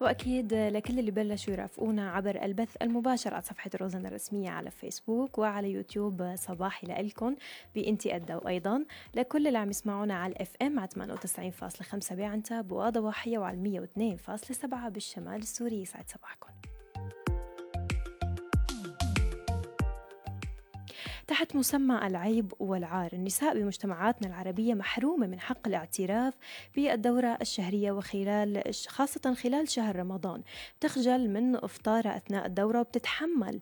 وأكيد لكل اللي بلشوا يرافقونا عبر البث المباشر على صفحة روزن الرسمية على فيسبوك وعلى يوتيوب. صباحي لإلكم بإنتي أدى وأيضا. لكل اللي عم يسمعونا على الإف إم على 98.5 بعنتب وضواحية وعلى 102.7 بالشمال السوري. يسعد صباحكم. تحت مسمى العيب والعار. النساء بمجتمعاتنا العربية محرومة من حق الاعتراف بالدورة الشهرية وخلال خاصة خلال شهر رمضان. تخجل من إفطارها أثناء الدورة وبتتحمل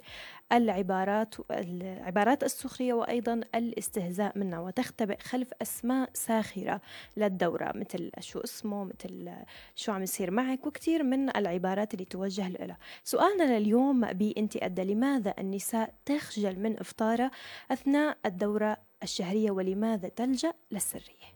العبارات العبارات السخرية وأيضا الاستهزاء منها وتختبئ خلف أسماء ساخرة للدورة مثل شو اسمه مثل شو عم يصير معك وكثير من العبارات اللي توجه لها. سؤالنا لليوم أدى لماذا النساء تخجل من إفطارها أثناء الدورة الشهرية ولماذا تلجأ للسرية؟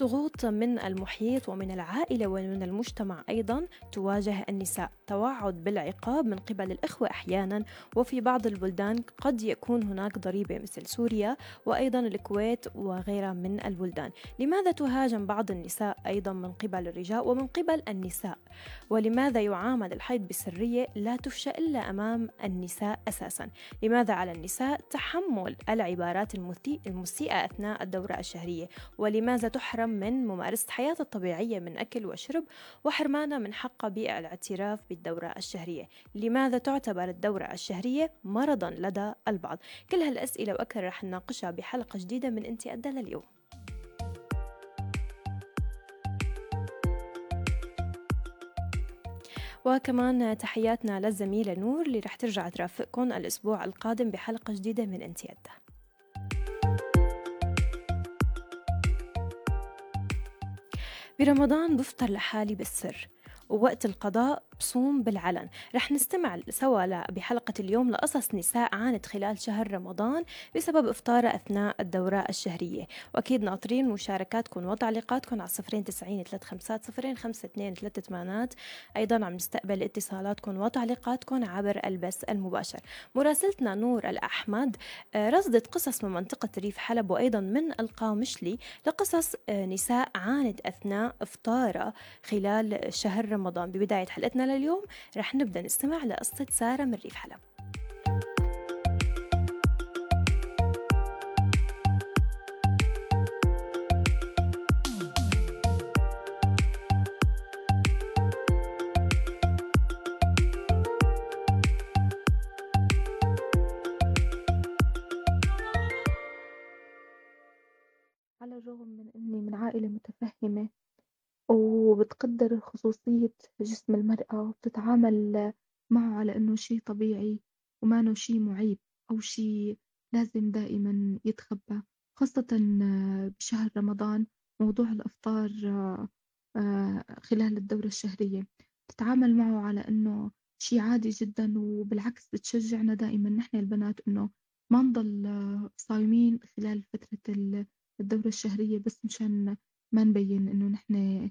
ضغوط من المحيط ومن العائلة ومن المجتمع أيضا تواجه النساء. توعد بالعقاب من قبل الإخوة أحيانا وفي بعض البلدان قد يكون هناك ضريبة مثل سوريا وأيضا الكويت وغيرها من البلدان. لماذا تهاجم بعض النساء أيضا من قبل الرجال ومن قبل النساء؟ ولماذا يعامل الحيض بسرية لا تفشى إلا أمام النساء أساسا؟ لماذا على النساء تحمل العبارات المسيئة أثناء الدورة الشهرية؟ ولماذا تحرم من ممارسة حياتها الطبيعية من أكل وشرب وحرمانها من حقها بالاعتراف بالدورة الشهرية. لماذا تعتبر الدورة الشهرية مرضا لدى البعض؟ كل هالأسئلة وأكثر رح نناقشها بحلقة جديدة من أنت أدى لليوم. وكمان تحياتنا للزميلة نور اللي رح ترجع ترافقكم الأسبوع القادم بحلقة جديدة من أنت أدى. برمضان بفطر لحالي بالسر ووقت القضاء بصوم بالعلن. رح نستمع سوا بحلقة اليوم لقصص نساء عانت خلال شهر رمضان بسبب إفطارها أثناء الدورة الشهرية. وأكيد ناطرين مشاركاتكم وتعليقاتكم على صفرين تسعين ثلاث خمسات صفرين خمسة اثنين ثلاثة ثمانات أيضا عم نستقبل اتصالاتكم وتعليقاتكم عبر البث المباشر. مراسلتنا نور الأحمد آه، رصدت قصص من منطقة ريف حلب وأيضا من القامشلي لقصص آه، نساء عانت أثناء إفطارها خلال شهر رمضان. ببداية حلقتنا لليوم رح نبدأ نستمع لقصة سارة من ريف حلب. على الرغم من إني من عائلة متفهمة وبتقدّر خصوصية جسم المرأة وبتتعامل معه على إنه شي طبيعي ومانو شي مُعيب أو شي لازم دائمًا يتخبّى، خاصةً بشهر رمضان موضوع الإفطار آه، خلال الدورة الشهرية، بتتعامل معه على إنه شي عادي جدًا وبالعكس بتشجّعنا دائمًا نحن البنات إنه ما نضل صايمين خلال فترة الدورة الشهرية بس مشان ما نبين إنه نحن آه،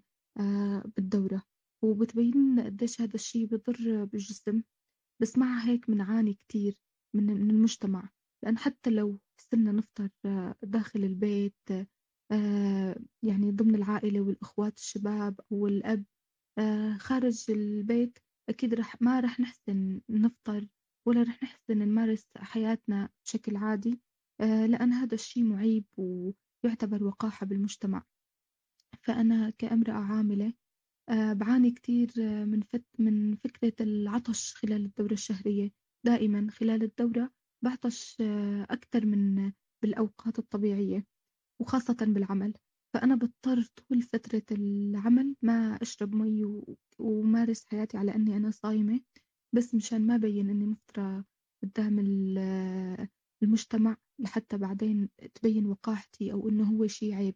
بالدورة. وبتبين لنا قديش هذا الشي بضر بالجسم. بس مع هيك بنعاني كتير من من المجتمع. لأن حتى لو صرنا نفطر آه، داخل البيت آه، يعني ضمن العائلة والإخوات الشباب أو الأب خارج البيت أكيد رح ما رح نحسن نفطر ولا رح نحسن نمارس حياتنا بشكل عادي. لأن هذا الشي معيب ويعتبر وقاحة بالمجتمع. فأنا كأمرأة عاملة آه، بعاني كتير آه، من فت من فكرة العطش خلال الدورة الشهرية. دائما خلال الدورة بعطش آه، أكتر من بالأوقات الطبيعية وخاصة بالعمل. فأنا بضطر طول فترة العمل ما أشرب مي ومارس حياتي على أني أنا صايمة بس مشان ما بين إني مفطرة قدام المجتمع لحتى بعدين تبين وقاحتي أو إنه هو شي عيب.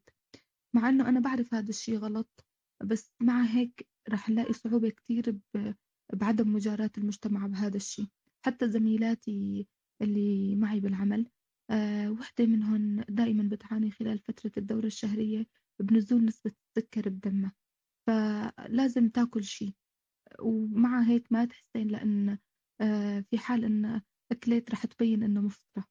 مع إنه أنا بعرف هذا الشي غلط بس مع هيك رح نلاقي صعوبة كتير بعدم مجاراة المجتمع بهذا الشي. حتى زميلاتي اللي معي بالعمل أه وحدة منهم دائما بتعاني خلال فترة الدورة الشهرية بنزول نسبة السكر بدمها فلازم تاكل شي. ومع هيك ما تحسين لأن أه في حال إن أكلت رح تبين إنه مفطرة.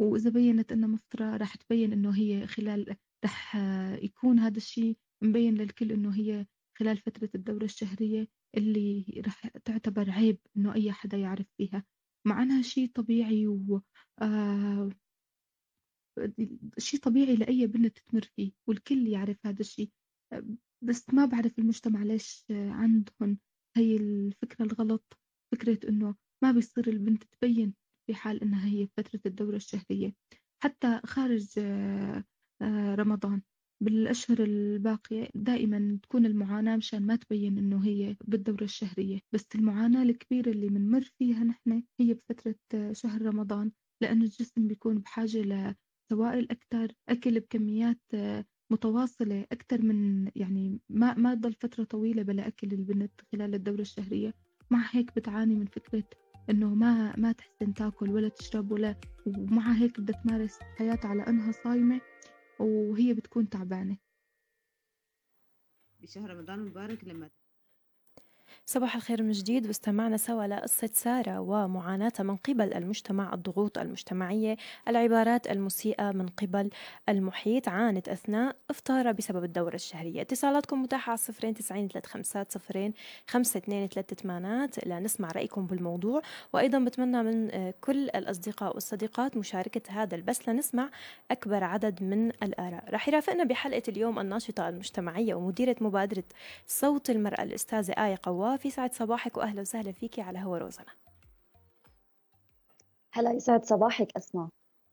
وإذا بيّنت إنها مفطرة راح تبين إنه هي خلال راح يكون هذا الشي مبين للكل إنه هي خلال فترة الدورة الشهرية اللي راح تعتبر عيب إنه أي حدا يعرف فيها. مع إنها شي طبيعي و آه شي طبيعي لأي بنت تمر فيه والكل يعرف هذا الشي. بس ما بعرف المجتمع ليش عندهم هي الفكرة الغلط فكرة إنه ما بيصير البنت تبين في حال إنها هي فترة الدورة الشهرية. حتى خارج آه، آه، رمضان. بالأشهر الباقية دائما تكون المعاناة مشان ما تبين إنه هي بالدورة الشهرية. بس المعاناة الكبيرة اللي بنمر فيها نحن هي بفترة آه، شهر رمضان لأنه الجسم بيكون بحاجة لسوائل أكثر أكل بكميات متواصلة أكثر من يعني ما ما تضل فترة طويلة بلا أكل البنت خلال الدورة الشهرية. مع هيك بتعاني من فكرة إنه ما ما تحسن تاكل ولا تشرب ولا ومع هيك بدها تمارس حياتها على إنها صايمة. وهي بتكون تعبانة. بشهر رمضان المبارك لما صباح الخير من جديد واستمعنا سوا لقصة سارة ومعاناتها من قبل المجتمع الضغوط المجتمعية العبارات المسيئة من قبل المحيط. عانت أثناء إفطارها بسبب الدورة الشهرية. اتصالاتكم متاحة على صفرين تسعين ثلاث خمسات صفرين خمسة اثنين ثلاثة ثمانات. لنسمع رأيكم بالموضوع. وأيضا بتمنى من كل الأصدقاء والصديقات مشاركة هذا البث لنسمع أكبر عدد من الآراء. رح يرافقنا بحلقة اليوم الناشطة المجتمعية ومديرة مبادرة صوت المرأة الأستاذة آية قواه في سعد صباحك واهلا وسهلا فيكي على هوا روزنا. هلا يسعد صباحك أسماء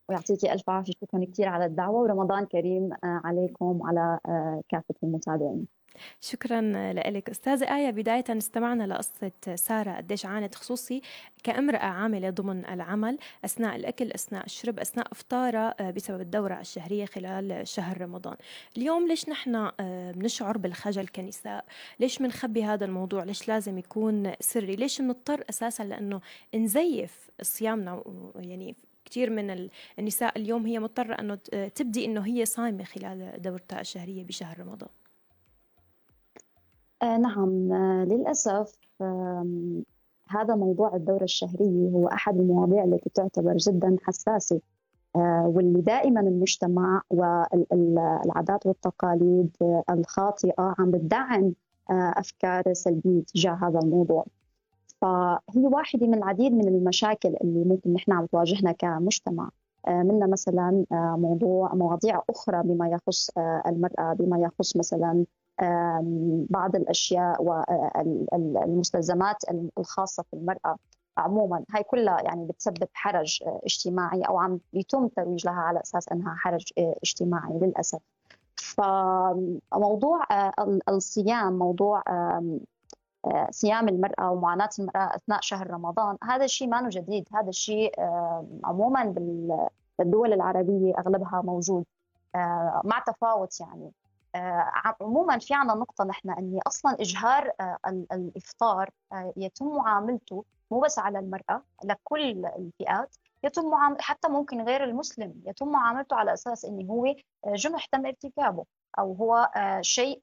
ويعطيكي ألف عافية. شكرا كثير على الدعوة ورمضان كريم آه، عليكم وعلى آه، كافة المتابعين شكرا لك أستاذة آية بداية استمعنا لقصة سارة قديش عانت خصوصي كامرأة عاملة ضمن العمل أثناء الأكل أثناء الشرب أثناء إفطارها آه، بسبب الدورة الشهرية خلال شهر رمضان. اليوم ليش نحن آه، بنشعر بالخجل كنساء؟ ليش بنخبي هذا الموضوع؟ ليش لازم يكون سري؟ ليش بنضطر أساسا لأنه نزيف صيامنا؟ يعني كثير من النساء اليوم هي مضطرة أنه تبدي أنه هي صايمة خلال دورتها الشهرية بشهر رمضان. آه نعم. آه للأسف هذا موضوع الدورة الشهرية هو أحد المواضيع التي تعتبر جدا حساسة آه واللي دائما المجتمع والعادات والتقاليد الخاطئة عم بتدعم أفكار سلبية تجاه هذا الموضوع. فهي واحدة من العديد من المشاكل اللي ممكن نحن عم تواجهنا كمجتمع. منا مثلا موضوع مواضيع أخرى بما يخص المرأة بما يخص مثلا بعض الأشياء والمستلزمات الخاصة في المرأة عموما. هاي كلها يعني بتسبب حرج اجتماعي أو عم يتم ترويج لها على أساس إنها حرج اجتماعي للأسف. فموضوع الصيام موضوع صيام المرأة ومعاناة المرأة أثناء شهر رمضان هذا الشيء ما جديد. هذا الشيء عموما بالدول العربية أغلبها موجود مع تفاوت يعني. عموما في عنا نقطة نحن أني أصلا إجهار آه، الإفطار آه، يتم معاملته مو بس على المرأة لكل الفئات يتم معامل حتى ممكن غير المسلم يتم معاملته على أساس أنه هو جنح تم ارتكابه أو هو شيء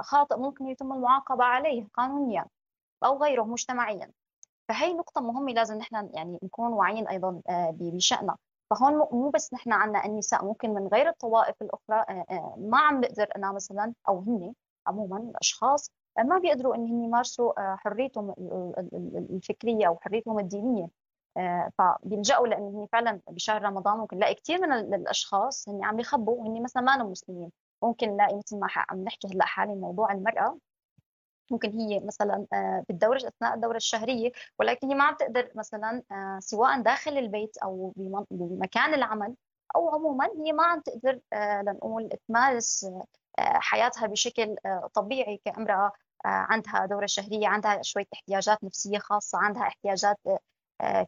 خاطئ ممكن يتم المعاقبة عليه قانونيا أو غيره مجتمعيا. فهي نقطة مهمة لازم نحن يعني نكون واعيين أيضا بشأنها فهون مو بس نحن عندنا النساء ممكن من غير الطوائف الأخرى آه، آه، ما عم بقدر أنا مثلا أو هن عموما الأشخاص آه، ما بيقدروا انهم يمارسوا حريتهم الفكرية أو حريتهم الدينية. فبيلجأوا لأنه فعلا بشهر رمضان ممكن نلاقي كثير من الأشخاص هن عم يخبوا هن مثلا ما مسلمين ممكن نلاقي مثل ما عم نحكي هلأ حاليا موضوع المرأة ممكن هي مثلا آه، بالدورة أثناء الدورة الشهرية ولكن هي ما عم تقدر مثلا آه، سواء داخل البيت أو بمكان العمل أو عموما هي ما عم تقدر آه، لنقول تمارس حياتها بشكل طبيعي كامرأة عندها دورة شهرية عندها شوية احتياجات نفسية خاصة عندها احتياجات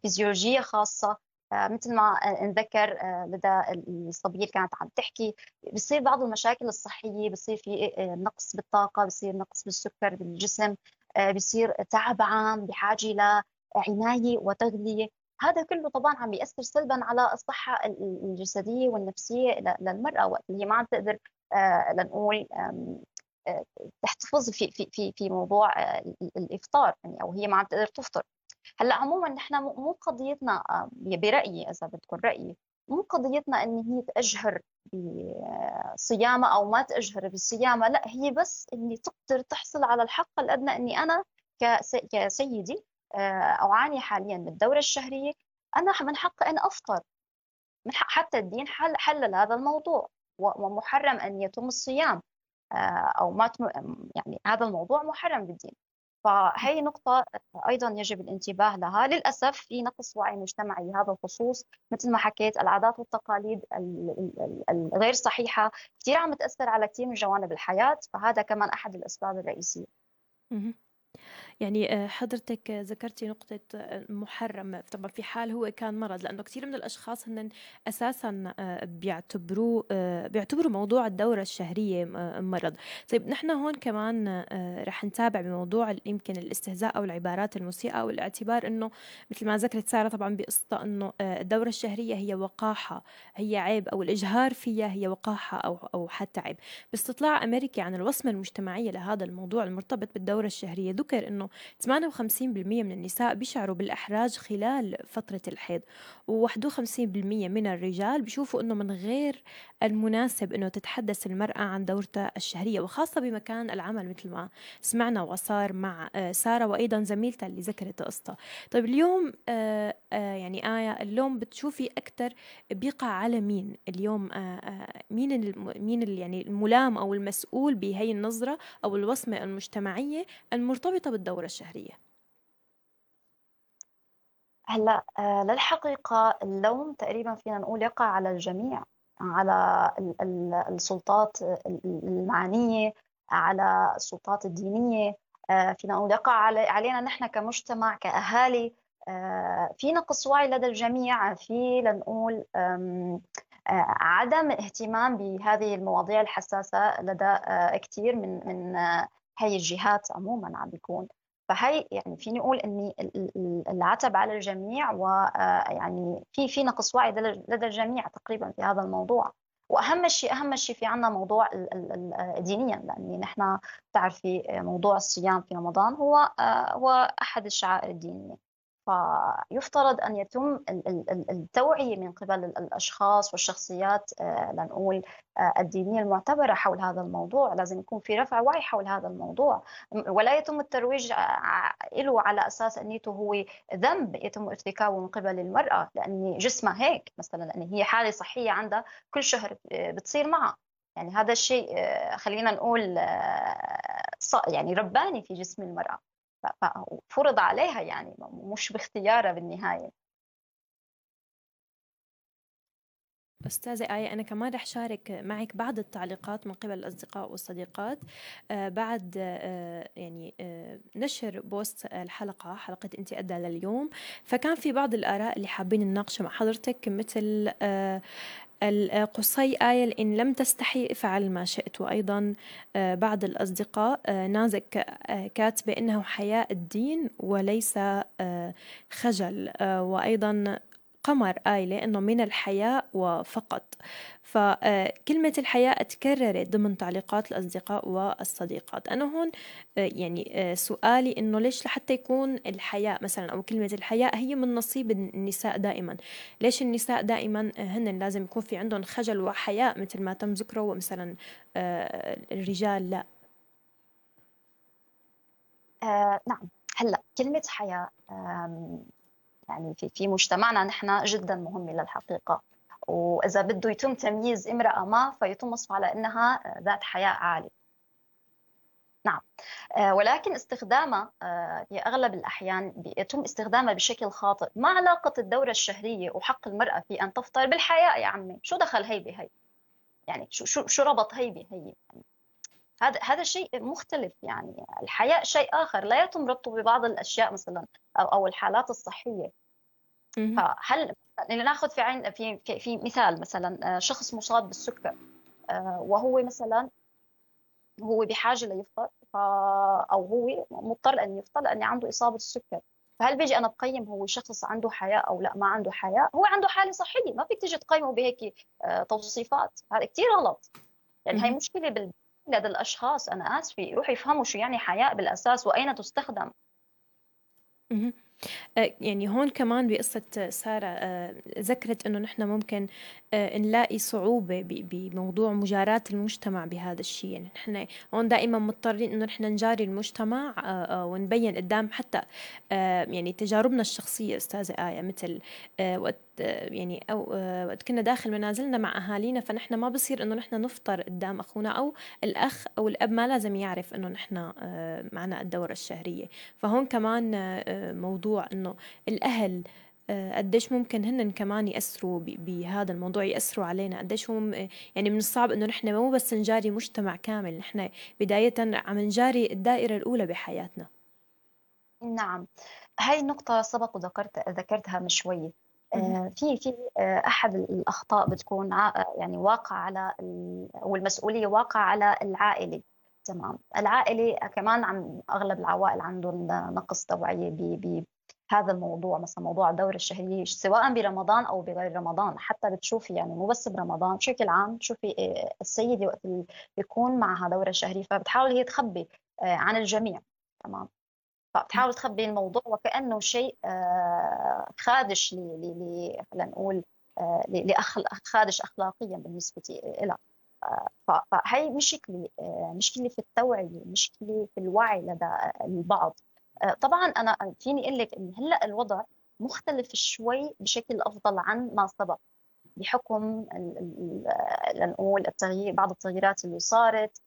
فيزيولوجية خاصة. مثل ما نذكر لدى الصبية اللي كانت عم تحكي بصير بعض المشاكل الصحية بصير في نقص بالطاقة بصير نقص بالسكر بالجسم بصير تعب عام بحاجة لعناية وتغذية. هذا كله طبعا عم بيأثر سلبا على الصحة الجسدية والنفسية للمرأة. وقت اللي ما عم تقدر لنقول تحتفظ في في في في موضوع الإفطار يعني أو هي ما عم تقدر تفطر. هلأ عموما نحن مو قضيتنا آه، برأيي إذا بدكم رأيي مو قضيتنا إن هي تأجهر بصيامة أو ما تأجهر بالصيامة لأ هي بس إني تقدر تحصل على الحق الأدنى إني أنا كسيدي آه، اعاني حاليا من الدورة الشهرية أنا من حقي إن أفطر. من حق حتى الدين حل حلل هذا الموضوع ومحرم أن يتم الصيام آه، أو ما يعني هذا الموضوع محرم بالدين. فهي نقطة أيضا يجب الانتباه لها. للأسف في نقص وعي مجتمعي بهذا الخصوص مثل ما حكيت العادات والتقاليد الغير صحيحة كثير عم تأثر على كثير من جوانب الحياة فهذا كمان أحد الأسباب الرئيسية. يعني آه، حضرتك ذكرتي نقطة آه، محرم. طبعا في حال هو كان مرض لأنه كثير من الأشخاص هن أساسا آه، بيعتبروا بيعتبروا موضوع الدورة الشهرية مرض. طيب نحن هون كمان رح نتابع بموضوع يمكن الاستهزاء أو العبارات المسيئة أو الاعتبار أنه مثل ما ذكرت سارة طبعا بقصة أنه الدورة الشهرية هي وقاحة هي عيب أو الإجهار فيها هي وقاحة أو أو حتى عيب. باستطلاع أمريكي عن الوصمة المجتمعية لهذا الموضوع المرتبط بالدورة الشهرية ذكر أنه 58% من النساء بيشعروا بالإحراج خلال فترة الحيض و51% من الرجال بيشوفوا أنه من غير المناسب أنه تتحدث المرأة عن دورتها الشهرية وخاصة بمكان العمل مثل ما سمعنا وصار مع آه، سارة وأيضا زميلتها اللي ذكرت قصتها. طيب اليوم آه، آه، يعني آية اللوم بتشوفي أكثر بيقع على مين؟ اليوم مين مين يعني الملام أو المسؤول بهي النظرة أو الوصمة المجتمعية المرتبطة بالدورة الشهرية؟ هلا للحقيقة اللوم تقريبا فينا نقول يقع على الجميع على السلطات المعنية على السلطات الدينية آه، فينا نقول يقع علينا نحن كمجتمع كأهالي آه، في نقص وعي لدى الجميع في لنقول آه، عدم اهتمام بهذه المواضيع الحساسة لدى كثير من من هي الجهات عموما عم بيكون فهي يعني فيني أقول إني العتب على الجميع ويعني في في نقص وعي لدى الجميع تقريبا في هذا الموضوع. وأهم شيء أهم شيء في عندنا موضوع دينيا لأني نحن بتعرفي موضوع الصيام في رمضان هو هو أحد الشعائر الدينية. فيفترض أن يتم التوعية من قبل الأشخاص والشخصيات آه، لنقول آه، الدينية المعتبرة حول هذا الموضوع. لازم يكون في رفع وعي حول هذا الموضوع. ولا يتم الترويج آه، له على أساس أنيته هو ذنب يتم ارتكابه من قبل المرأة لأن جسمها هيك مثلا لأن هي حالة صحية عندها كل شهر بتصير معها. يعني هذا الشيء خلينا نقول يعني رباني في جسم المرأة. فرض عليها يعني مش باختيارها بالنهاية. أستاذة آية أنا كمان رح شارك معك بعض التعليقات من قبل الأصدقاء والصديقات. آه بعد آه يعني آه نشر بوست الحلقة حلقة أنت أدى لليوم فكان في بعض الآراء اللي حابين نناقشها مع حضرتك مثل القصي آية إن لم تستحي فعل ما شئت وأيضا بعض الأصدقاء نازك كاتبة إنه حياء الدين وليس خجل. وأيضا قمر قايلة إنه من الحياء وفقط. فكلمة الحياء تكررت ضمن تعليقات الأصدقاء والصديقات. أنا هون يعني سؤالي إنه ليش لحتى يكون الحياء مثلا أو كلمة الحياء هي من نصيب النساء دائما؟ ليش النساء دائما هن لازم يكون في عندهم خجل وحياء مثل ما تم ذكره ومثلا الرجال؟ لا. آه نعم. هلأ كلمة حياء يعني في في مجتمعنا نحن جدا مهمة للحقيقة. وإذا بده يتم تمييز امرأة ما فيتم وصفها على إنها ذات حياء عالي نعم. آه، ولكن استخدامها آه، في أغلب الأحيان يتم استخدامها بشكل خاطئ. ما علاقة الدورة الشهرية وحق المرأة في أن تفطر بالحياء يا عمي؟ شو دخل هي بهي؟ يعني شو شو شو ربط هي بهي؟ يعني هذا هذا شيء مختلف يعني. الحياء شيء آخر. لا يتم ربطه ببعض الأشياء مثلا أو أو الحالات الصحية. فهل ناخذ في عين في في مثال مثلا آه، شخص مصاب بالسكر آه، وهو مثلا هو بحاجة ليفطر أو هو مضطر أن يفطر لأن عنده إصابة السكر فهل بيجي أنا بقيم هو شخص عنده حياء أو لا؟ ما عنده حياء. هو عنده حالة صحية. ما فيك تيجي تقيمه بهيك آه، توصيفات. هذا كثير غلط. يعني هي مشكلة بال لدى الأشخاص أنا آسفة يروحوا يفهموا شو يعني حياء بالأساس وأين تستخدم. يعني هون كمان بقصة سارة آه، ذكرت إنه نحن ممكن نلاقي صعوبة بموضوع مجاراة المجتمع بهذا الشيء. يعني نحن هون دائما مضطرين إنه نحن نجاري المجتمع ونبين قدام حتى يعني تجاربنا الشخصية أستاذة آية مثل وقت يعني أو وقت كنا داخل منازلنا مع أهالينا فنحن ما بصير إنه نحن نفطر قدام أخونا أو الأخ أو الأب ما لازم يعرف إنه نحن معنا الدورة الشهرية. فهون كمان موضوع إنه الأهل قديش ممكن هن كمان يأثروا بهذا الموضوع يأثروا علينا. قديش هم يعني من الصعب إنه نحن مو بس نجاري مجتمع كامل نحن بداية عم نجاري الدائرة الأولى بحياتنا. نعم. هاي النقطة سبق وذكرت ذكرتها من شوي. آه، في في آه، أحد الأخطاء بتكون يعني واقع على والمسؤولية واقع على العائلة. تمام. العائلة كمان عم أغلب العوائل عندهم نقص توعية بهذا الموضوع مثلا موضوع الدوره الشهريه سواء برمضان أو بغير رمضان حتى بتشوفي يعني مو بس برمضان بشكل عام تشوفي آه، السيده وقت بيكون معها دوره شهريه فبتحاول هي تخبي عن الجميع تمام؟ فبتحاول تخبي الموضوع وكأنه شيء آه، خادش ل خلينا نقول آه، خادش اخلاقيا بالنسبة لها آه، فهي مشكلة مشكلة في التوعية مشكلة في الوعي لدى البعض. طبعا أنا فيني أقول لك إن هلأ الوضع مختلف شوي بشكل أفضل عن ما سبق بحكم لنقول التغيير بعض التغييرات اللي صارت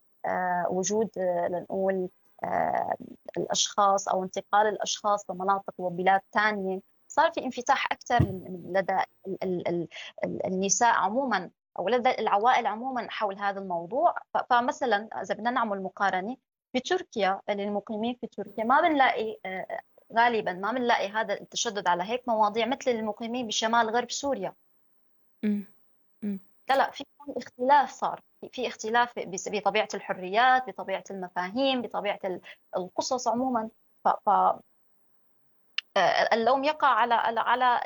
وجود لنقول آه، الأشخاص أو انتقال الأشخاص لمناطق وبلاد ثانية صار في انفتاح أكثر لدى النساء عموما أو لدى العوائل عموما حول هذا الموضوع. فمثلا إذا بدنا نعمل مقارنة في تركيا للمقيمين في تركيا ما بنلاقي آه، غالبا ما بنلاقي هذا التشدد على هيك مواضيع مثل المقيمين بشمال غرب سوريا. لا لا في اختلاف صار. في اختلاف بطبيعة الحريات بطبيعة المفاهيم بطبيعة القصص عموما. ف آه، اللوم يقع على على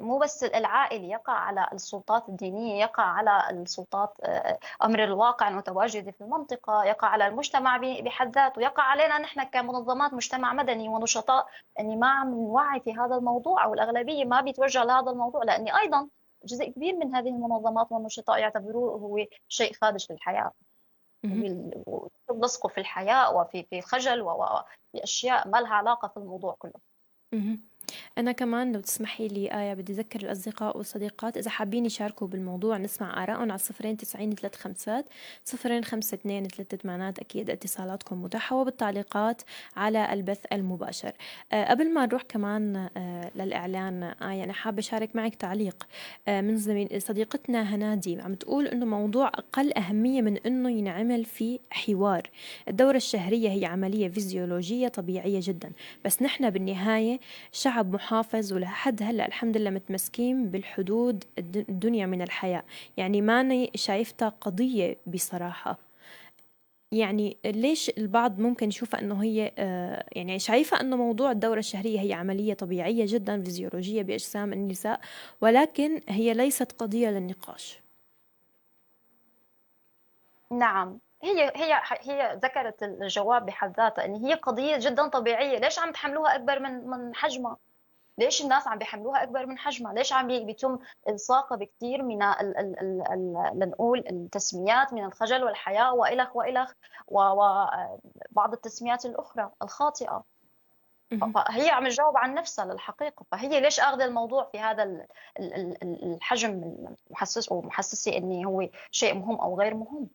مو بس العائلي يقع على السلطات الدينية يقع على السلطات آه، أمر الواقع المتواجده في المنطقة يقع على المجتمع بحد ذاته يقع علينا نحن كمنظمات مجتمع مدني ونشطاء إني ما عم نوعي في هذا الموضوع أو الأغلبية ما بيتوجه لهذا الموضوع لأني أيضا جزء كبير من هذه المنظمات والنشطاء يعتبروه هو شيء خادش للحياة. لصقوا في الحياة وفي في خجل وفي أشياء ما لها علاقة في الموضوع كله. Mhm. أنا كمان لو تسمحي لي آية بدي أذكر الأصدقاء والصديقات. إذا حابين يشاركوا بالموضوع نسمع آراءهم على صفرين تسعين ثلاث خمسات صفرين خمسة اثنين ثلاثة ثمانات أكيد اتصالاتكم متاحة وبالتعليقات على البث المباشر. أه قبل ما نروح كمان أه للإعلان آية أنا حابة أشارك معك تعليق. أه من زميل صديقتنا هنادي عم تقول إنه موضوع أقل أهمية من إنه ينعمل في حوار. الدورة الشهرية هي عملية فيزيولوجية طبيعية جدا بس نحن بالنهاية شعب محافظ ولحد هلأ الحمد لله متمسكين بالحدود الدنيا من الحياة. يعني ماني شايفتها قضية بصراحة. يعني ليش البعض ممكن يشوفها إنه هي آه، يعني شايفة إنه موضوع الدورة الشهرية هي عملية طبيعية جدا فيزيولوجية بأجسام النساء ولكن هي ليست قضية للنقاش. نعم. هي هي هي ذكرت الجواب بحد ذاتها إن هي قضية جدا طبيعية. ليش عم تحملوها أكبر من من حجمها؟ ليش الناس عم بيحملوها أكبر من حجمها؟ ليش عم بيتم إلصاقها بكثير من ال ال ال ال لنقول التسميات من الخجل والحياء وإلخ وإلخ وبعض التسميات الأخرى الخاطئة. فهي عم تجاوب عن نفسها للحقيقة. فهي ليش أخذ الموضوع في هذا الحجم المحسس ومحسسة إني هو شيء مهم أو غير مهم؟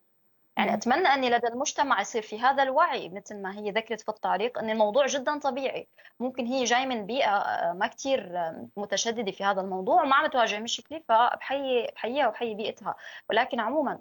يعني أتمنى أني لدى المجتمع يصير في هذا الوعي مثل ما هي ذكرت في التعليق أن الموضوع جدا طبيعي. ممكن هي جاي من بيئة آه، ما كثير متشددة في هذا الموضوع وما عم تواجه مشكلة فبحيي بحييها وبحيي بيئتها. ولكن عموما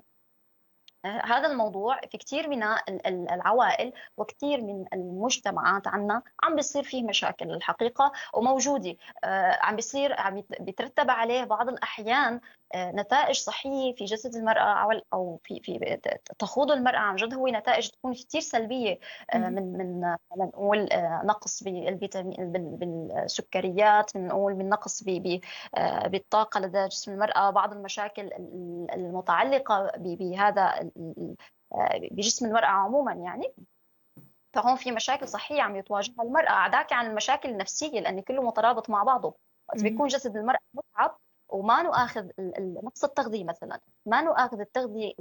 هذا الموضوع في كثير من العوائل وكثير من المجتمعات عنا عم بيصير فيه مشاكل الحقيقة وموجودة. آه، عم بيصير عم بيترتب عليه بعض الأحيان آه، نتائج صحية في جسد المرأة أو في في تخوض المرأة عن جد هو نتائج تكون كثير سلبية آه، من من نقول نقص بالفيتامين بالسكريات نقول من نقص بالطاقة لدى جسم المرأة بعض المشاكل المتعلقة بهذا بجسم المرأة عموما يعني. فهون في مشاكل صحية عم يتواجهها المرأة عداك عن المشاكل النفسية لأن كله مترابط مع بعضه. وقت بيكون جسد المرأة وما نؤخذ نقص التغذية مثلا. ما نؤخذ التغذية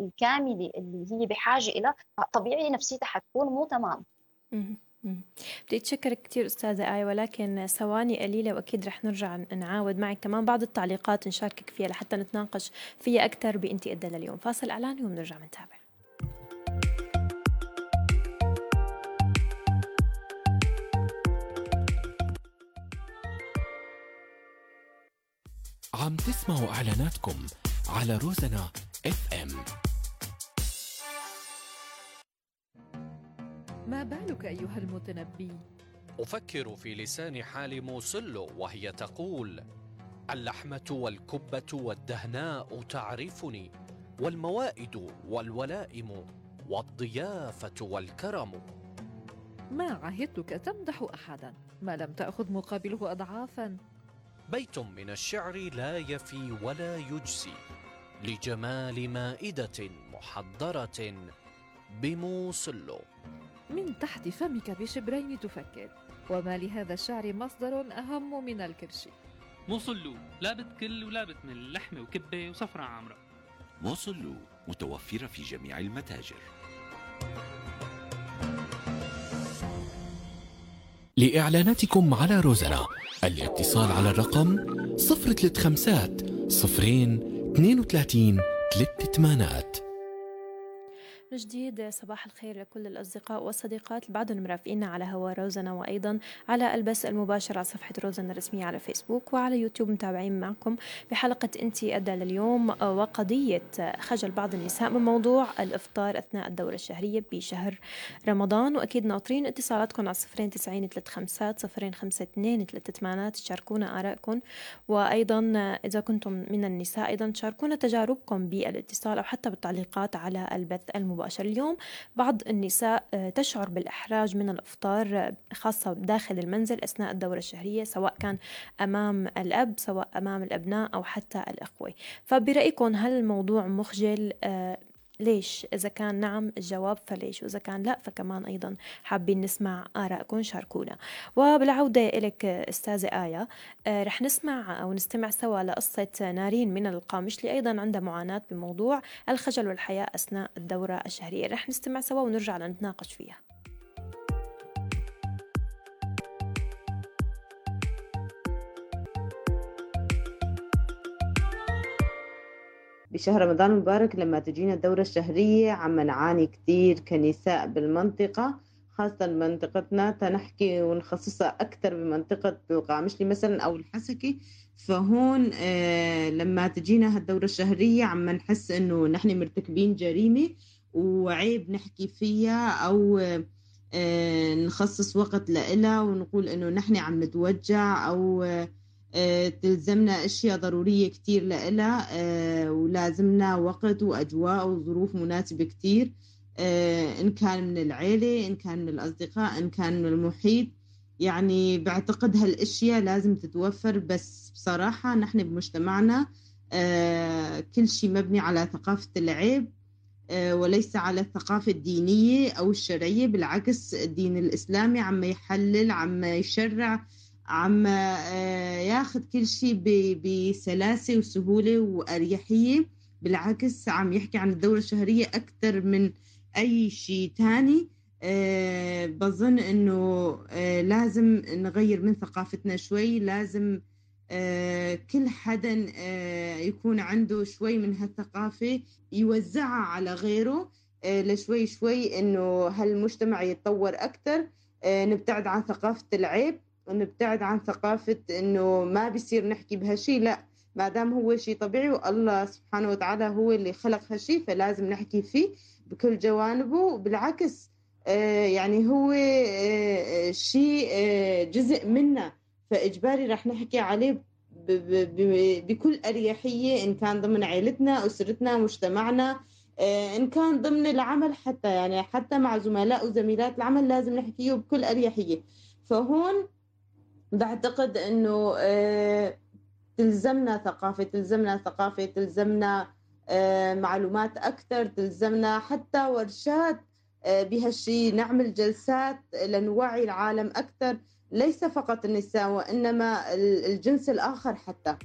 الكاملة اللي هي بحاجة إلى طبيعي نفسيتها حتكون مو تمام. بدي أتشكرك كثير أستاذة آية ولكن ثواني قليلة وأكيد رح نرجع نعاود معك كمان بعض التعليقات نشاركك فيها لحتى نتناقش فيها أكثر بإنتي لليوم. فاصل اعلاني وبنرجع نتابع عم تسمعوا إعلاناتكم على روزنا اف ام ما بالك أيها المتنبي؟ أفكر في لسان حال موسلو وهي تقول اللحمة والكبة والدهناء تعرفني والموائد والولائم والضيافة والكرم. ما عهدتك تمدح احدا؟ ما لم تأخذ مقابله اضعافا؟ بيت من الشعر لا يفي ولا يجزي لجمال مائدة محضرة بموصلو من تحت فمك بشبرين تفكر وما لهذا الشعر مصدر أهم من الكرش. موصلو لابد كل ولابد من لحمة وكبة وصفرة عامرة موصلو متوفرة في جميع المتاجر. لإعلاناتكم على روزنا. الاتصال على الرقم 035 صفرين 32 3 ثمانات من جديد. صباح الخير لكل الأصدقاء والصديقات. اللي بعدهم مرافقينا على هوا روزنا وأيضا على البث المباشر على صفحة روزنا الرسمية على فيسبوك وعلى يوتيوب. متابعين معكم بحلقة أنتي أدى لليوم وقضية خجل بعض النساء من موضوع الإفطار أثناء الدورة الشهرية بشهر رمضان. وأكيد ناطرين اتصالاتكم على صفرين تسعين ثلاث خمسات صفرين خمسة اثنين ثلاث ثمانات. تشاركونا آرائكم. وأيضا إذا كنتم من النساء أيضا تشاركونا تجاربكم بالاتصال أو حتى بالتعليقات على البث المباشر. المباشر اليوم بعض النساء آه، تشعر بالإحراج من الإفطار آه، خاصة داخل المنزل أثناء الدورة الشهرية سواء كان أمام الأب سواء أمام الأبناء أو حتى الأخوة فبرأيكم هل الموضوع مخجل؟ آه، ليش؟ إذا كان نعم الجواب فليش؟ وإذا كان لا فكمان أيضا حابين نسمع آرائكم شاركونا. وبالعودة إليك أستاذة آية آه، رح نسمع أو نستمع سوا لقصة نارين من القامشلي أيضا عندها معاناة بموضوع الخجل والحياء أثناء الدورة الشهرية. رح نستمع سوا ونرجع لنتناقش فيها. بشهر رمضان المبارك لما تجينا الدورة الشهرية عم نعاني كثير كنساء بالمنطقة خاصة منطقتنا. تنحكي ونخصصها أكثر بمنطقة القامشلي مثلا أو الحسكي. فهون آه لما تجينا هالدورة الشهرية عم نحس إنه نحن مرتكبين جريمة وعيب نحكي فيها أو آه نخصص وقت لإلها ونقول إنه نحن عم نتوجع أو آه تلزمنا أشياء ضرورية كتير لإلها آه، ولازمنا وقت وأجواء وظروف مناسبة كتير آه، إن كان من العيلة إن كان من الأصدقاء إن كان من المحيط. يعني بعتقد هالأشياء لازم تتوفر بس بصراحة نحن بمجتمعنا كل شيء مبني على ثقافة العيب وليس على الثقافة الدينية أو الشرعية بالعكس الدين الإسلامي عم يحلل عم يشرع عم آه، ياخذ كل شيء بسلاسة وسهولة وأريحية. بالعكس عم يحكي عن الدورة الشهرية أكثر من أي شيء تاني. أه بظن إنه أه لازم نغير من ثقافتنا شوي. لازم كل حدا يكون عنده شوي من هالثقافة يوزعها على غيره. لشوي شوي إنه هالمجتمع يتطور أكثر أه نبتعد عن ثقافة العيب. ونبتعد عن ثقافة إنه ما بيصير نحكي بهالشي لا. ما دام هو شيء طبيعي والله سبحانه وتعالى هو اللي خلق هالشي فلازم نحكي فيه بكل جوانبه بالعكس آه، يعني هو آه، شيء آه، جزء منا فإجباري رح نحكي عليه بكل أريحية إن كان ضمن عائلتنا أسرتنا مجتمعنا إن كان ضمن العمل حتى يعني حتى مع زملاء وزميلات العمل لازم نحكيه بكل أريحية. فهون بعتقد إنه آه، تلزمنا ثقافة تلزمنا ثقافة تلزمنا آه، معلومات أكثر تلزمنا حتى ورشات بهالشيء نعمل جلسات لنوعي العالم أكثر ليس فقط النساء وإنما الجنس الآخر حتى.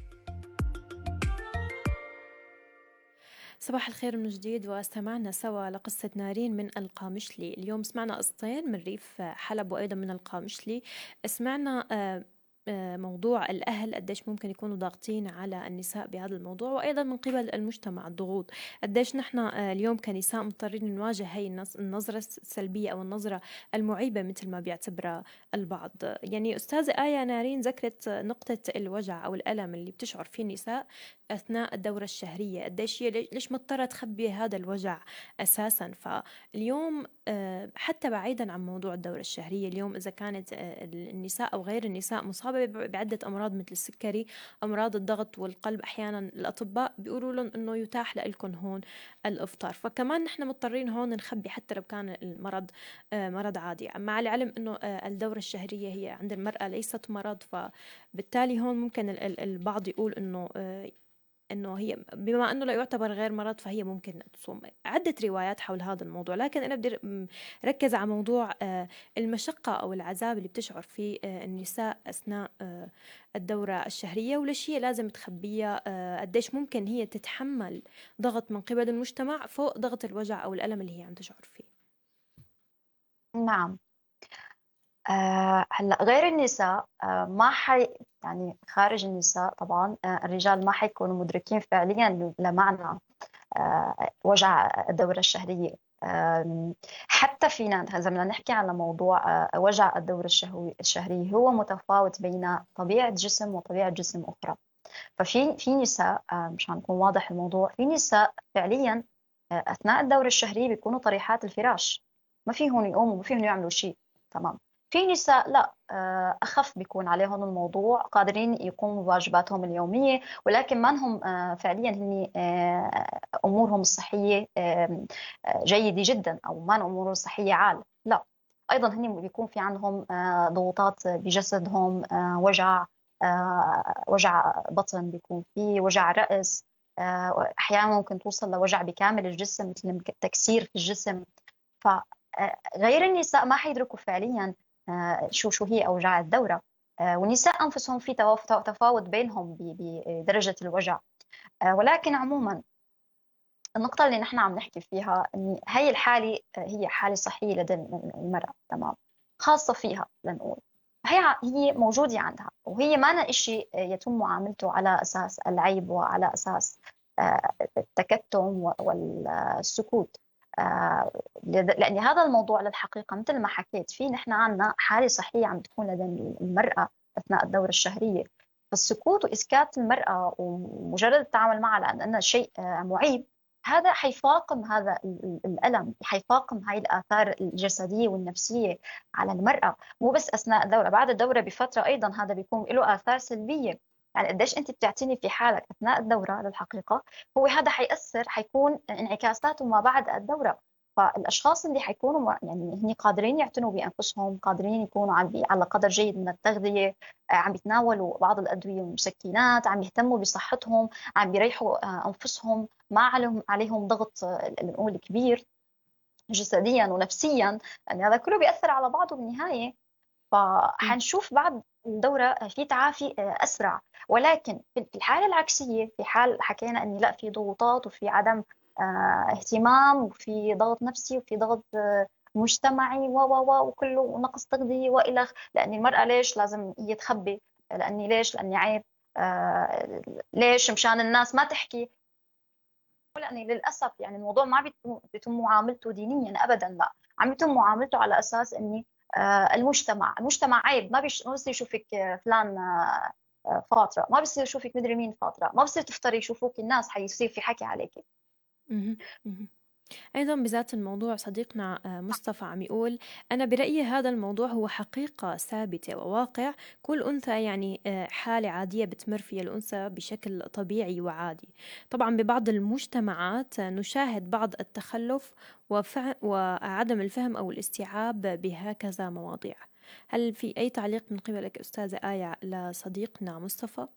صباح الخير من جديد وأستمعنا سوا لقصة نارين من القامشلي. اليوم سمعنا قصتين من ريف حلب وأيضا من القامشلي. سمعنا آه، آه، موضوع الأهل قديش ممكن يكونوا ضاغطين على النساء بهذا الموضوع وأيضا من قبل المجتمع الضغوط. قديش نحن آه، اليوم كنساء مضطرين نواجه هي النظرة السلبية أو النظرة المعيبة مثل ما بيعتبرها البعض. يعني أستاذة آية نارين ذكرت نقطة الوجع أو الألم اللي بتشعر فيه النساء أثناء الدورة الشهرية قديش هي ليش مضطرة تخبي هذا الوجع أساسا؟ فاليوم آه، حتى بعيدا عن موضوع الدورة الشهرية اليوم إذا كانت النساء أو غير النساء مصابة بعدة أمراض مثل السكري أمراض الضغط والقلب أحيانا الأطباء بيقولوا لهم إنه يتاح لكم هون الإفطار. فكمان نحن مضطرين هون نخبي حتى لو كان المرض آه، مرض عادي. مع العلم إنه آه، الدورة الشهرية هي عند المرأة ليست مرض فبالتالي هون ممكن البعض يقول آه، إنه هي بما إنه لا يعتبر غير مرض فهي ممكن تصوم. عدة روايات حول هذا الموضوع لكن أنا بدي ركز على موضوع آه، المشقة أو العذاب اللي بتشعر فيه آه، النساء أثناء آه، الدورة الشهرية وليش هي لازم تخبيها قديش ممكن هي تتحمل ضغط من قبل المجتمع فوق ضغط الوجع أو الألم اللي هي عم تشعر فيه. نعم. آه هلأ غير النساء آه ما حي يعني خارج النساء طبعا آه الرجال ما حيكونوا مدركين فعليا لمعنى آه وجع الدورة الشهرية. حتى فينا إذا بدنا نحكي على موضوع وجع الدورة الشهرية هو متفاوت بين طبيعة جسم وطبيعة جسم أخرى. ففي في نساء مشان نكون واضح الموضوع في نساء فعليا أثناء الدورة الشهرية بيكونوا طريحات الفراش. ما فيهم يقوموا ما فيهم يعملوا شيء. تمام. في نساء لا آه، أخف بيكون عليهم الموضوع قادرين يقوموا بواجباتهم اليومية ولكن ما هم آه، فعليا هن آه، أمورهم الصحية جيدة جدا أو ما أمورهم الصحية عال لا. أيضا هن بيكون في عندهم ضغوطات بجسدهم وجع وجع بطن بيكون في وجع رأس أحيانا ممكن توصل لوجع بكامل الجسم مثل تكسير في الجسم. فغير النساء ما حيدركوا فعليا شو شو هي أوجاع الدورة. آه، والنساء أنفسهم في تفاوت بينهم بدرجه الوجع. آه، ولكن عموما النقطة اللي نحن عم نحكي فيها إن هي الحالة هي حالة صحية لدى المرأة تمام؟ خاصة فيها لنقول. هي هي موجودة عندها وهي ما إشي يتم معاملته على أساس العيب وعلى أساس التكتم والسكوت. آه، لأن هذا الموضوع للحقيقة مثل ما حكيت في نحن عندنا حالة صحية عم تكون لدى المرأة أثناء الدورة الشهرية. فالسكوت وإسكات المرأة ومجرد التعامل معها لأنها شيء آه، معيب هذا حيفاقم هذا الألم حيفاقم هاي الآثار الجسدية والنفسية على المرأة. مو بس أثناء الدورة بعد الدورة بفترة أيضا هذا بيكون له آثار سلبية. يعني قديش أنت بتعتني في حالك أثناء الدورة للحقيقة هو هذا حيأثر حيكون انعكاساته ما بعد الدورة. فالأشخاص اللي حيكونوا يعني هن قادرين يعتنوا بأنفسهم قادرين يكونوا عم على قدر جيد من التغذية آه، عم يتناولوا بعض الأدوية والمسكنات عم يهتموا بصحتهم عم بيريحوا آه، أنفسهم ما عليهم عليهم ضغط آه، نقول كبير جسديا ونفسيا يعني هذا كله بيأثر على بعضه بالنهاية. فحنشوف بعد الدورة في تعافي أسرع. ولكن في الحالة العكسية في حال حكينا أن لا في ضغوطات وفي عدم آه، اهتمام وفي ضغط نفسي وفي ضغط آه، مجتمعي و و و وكله نقص تغذية وإلى لأن المرأة ليش لازم هي تخبي؟ لأني ليش؟ لأني عيب آه ليش؟ مشان الناس ما تحكي. لأني للأسف يعني الموضوع ما بيتم معاملته دينيا أبدا لا. عم يتم معاملته على أساس أني آه المجتمع. المجتمع عيب. ما بيصير يشوفك فلان آه فاطرة. ما بصير يشوفك مدري مين فاطرة. ما بصير تفطري يشوفوك الناس حيصير في حكي عليك أيضا بذات الموضوع صديقنا آه، مصطفى عم يقول أنا برأيي هذا الموضوع هو حقيقة ثابتة وواقع. كل أنثى يعني آه، حالة عادية بتمر فيها الأنثى بشكل طبيعي وعادي. طبعا ببعض المجتمعات نشاهد بعض التخلف وعدم الفهم أو الاستيعاب بهكذا مواضيع. هل في أي تعليق من قبلك أستاذة آية لصديقنا مصطفى؟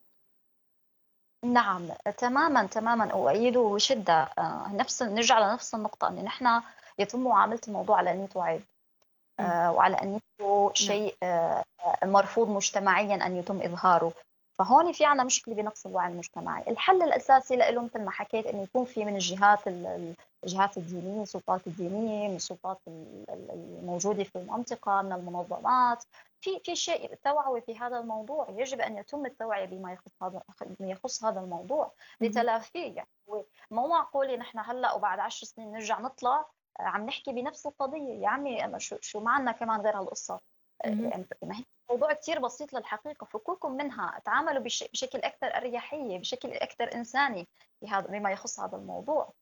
نعم تماما تماما. أؤيده بشدة آه، نفس نرجع لنفس النقطة أن نحن يتم معاملة الموضوع على انه عيب آه وعلى أنه نعم. شيء آه مرفوض مجتمعيا أن يتم إظهاره. فهون في عنا مشكلة بنقص الوعي المجتمعي، الحل الأساسي له مثل ما حكيت إنه يكون في من الجهات الجهات الدينية، السلطات الدينية، من السلطات الموجودة في المنطقة، من المنظمات، في في شيء توعوي في هذا الموضوع، يجب أن يتم التوعية بما يخص هذا بما يخص هذا الموضوع لتلافيه، يعني مو معقول نحن هلأ وبعد عشر سنين نرجع نطلع عم نحكي بنفس القضية، يا عمي شو شو معنا كمان غير هالقصة؟ يعني ما هي موضوع كثير بسيط للحقيقة. فكوكم منها تعاملوا بشكل أكثر أريحية بشكل أكثر إنساني بهذا بما يخص هذا الموضوع.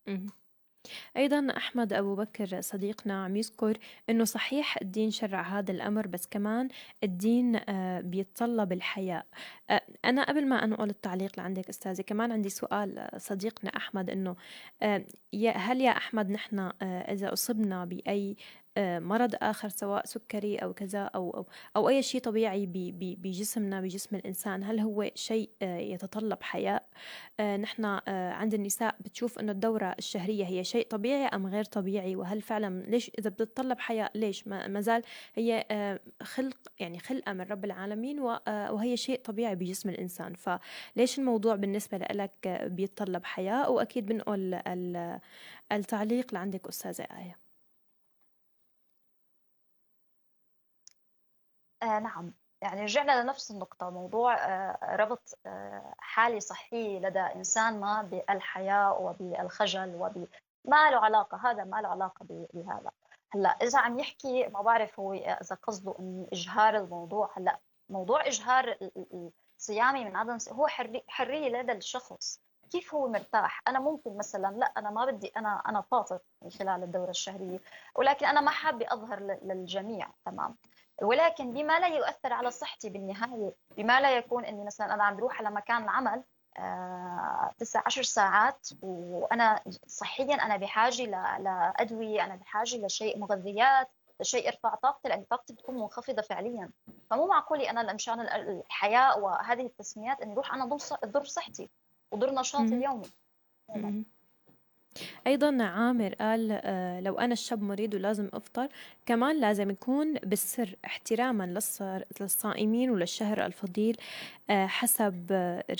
أيضا أحمد أبو بكر صديقنا عم يذكر أنه صحيح الدين شرع هذا الأمر بس كمان الدين آه، بيتطلب الحياء. آه، أنا قبل ما أنقل التعليق لعندك أستاذي كمان عندي سؤال آه، صديقنا أحمد أنه هل يا أحمد نحن إذا أصبنا بأي آه، مرض آخر سواء سكري أو كذا أو أو, أو أي شيء طبيعي بجسمنا بجسم الإنسان هل هو شيء آه، يتطلب حياء؟ آه، نحن عند النساء بتشوف إنه الدورة الشهرية هي شيء طبيعي أم غير طبيعي؟ وهل فعلا ليش إذا بتتطلب حياء ليش؟ ما زال هي خلق يعني خلقة من رب العالمين وهي شيء طبيعي بجسم الإنسان. فليش الموضوع بالنسبة لك بيتطلب حياء؟ وأكيد بنقول التعليق لعندك أستاذة آية. آه نعم. يعني رجعنا لنفس النقطة. موضوع آه ربط آه حالة صحية لدى إنسان ما بالحياة وبالخجل وب ما له علاقة هذا ما له علاقة بهذا. هلأ إذا عم يحكي ما بعرف هو إذا قصده إن إجهار الموضوع. هلأ موضوع إجهار صيامي من عدم هو حرية, لدى الشخص. كيف هو مرتاح؟ أنا ممكن مثلا لأ أنا ما بدي أنا أنا فاطر خلال الدورة الشهرية ولكن أنا ما حابة أظهر للجميع. تمام. ولكن بما لا يؤثر على صحتي بالنهاية بما لا يكون إني مثلا أنا عم بروح على مكان العمل آه، تسع عشر ساعات وأنا صحيا أنا بحاجة لأدوية أنا بحاجة لشيء مغذيات لشيء يرفع طاقتي لأن طاقتي بتكون منخفضة فعليا. فمو معقول أنا مشان الحياة وهذه التسميات إني أروح أنا ضر صحتي وضر نشاطي اليومي. أيضا عامر قال آه، لو أنا الشاب مريض ولازم أفطر كمان لازم يكون بالسر احتراما للصائمين وللشهر الفضيل آه، حسب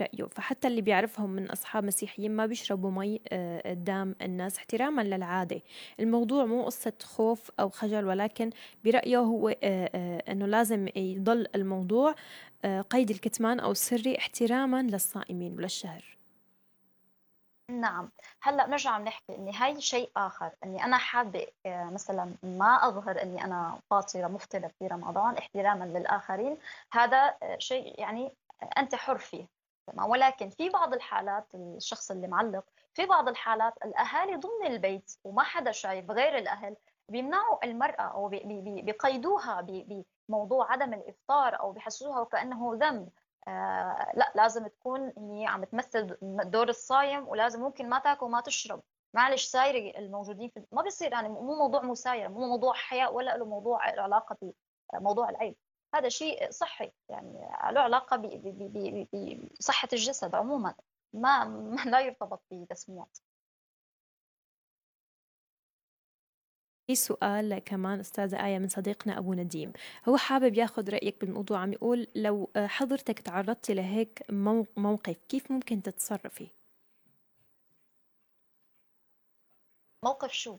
رأيه. فحتى اللي بيعرفهم من أصحاب مسيحيين ما بيشربوا مي آه، قدام الناس احتراما للعادة. الموضوع مو قصة خوف أو خجل ولكن برأيه هو أنه لازم يضل الموضوع قيد الكتمان أو السري احتراما للصائمين وللشهر. نعم. هلأ بنرجع عم نحكي إني هاي شيء آخر إني أنا حابة آه، مثلا ما أظهر إني أنا فاطرة مفطره في رمضان احتراما للآخرين. هذا آه، شيء يعني أنت حر فيه. تمام؟ ولكن في بعض الحالات الشخص اللي معلق في بعض الحالات الأهالي ضمن البيت وما حدا شايف غير الأهل بيمنعوا المرأة أو بيقيدوها بموضوع عدم الإفطار أو بحسوها وكانه ذنب. آه لا لازم تكون هي عم تمثل دور الصايم ولازم ممكن ما تاكل وما تشرب. معلش سايري الموجودين في ما بصير يعني مو موضوع مسايره مو موضوع حياء ولا له موضوع علاقة بموضوع العيب هذا شيء صحي يعني له علاقة بصحة الجسد عموما. ما, ما لا يرتبط بتسميات. في سؤال كمان أستاذة آية من صديقنا أبو نديم هو حابب ياخذ رأيك بالموضوع عم يقول لو حضرتك تعرضتي لهيك موقف كيف ممكن تتصرفي؟ موقف شو؟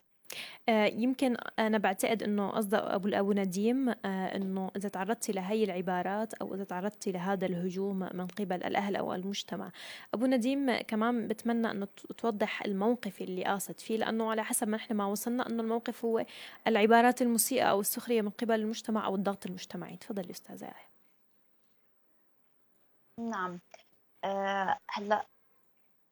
آه، يمكن أنا بعتقد إنه قصده أبو أبو نديم آه، إنه إذا تعرضتي لهي العبارات أو إذا تعرضتي لهذا الهجوم من قبل الأهل أو المجتمع أبو نديم كمان بتمنى إنه توضح الموقف اللي قاصد فيه لأنه على حسب ما إحنا ما وصلنا إنه الموقف هو العبارات المسيئة أو السخرية من قبل المجتمع أو الضغط المجتمعي. تفضلي أستاذة نعم. أه هلأ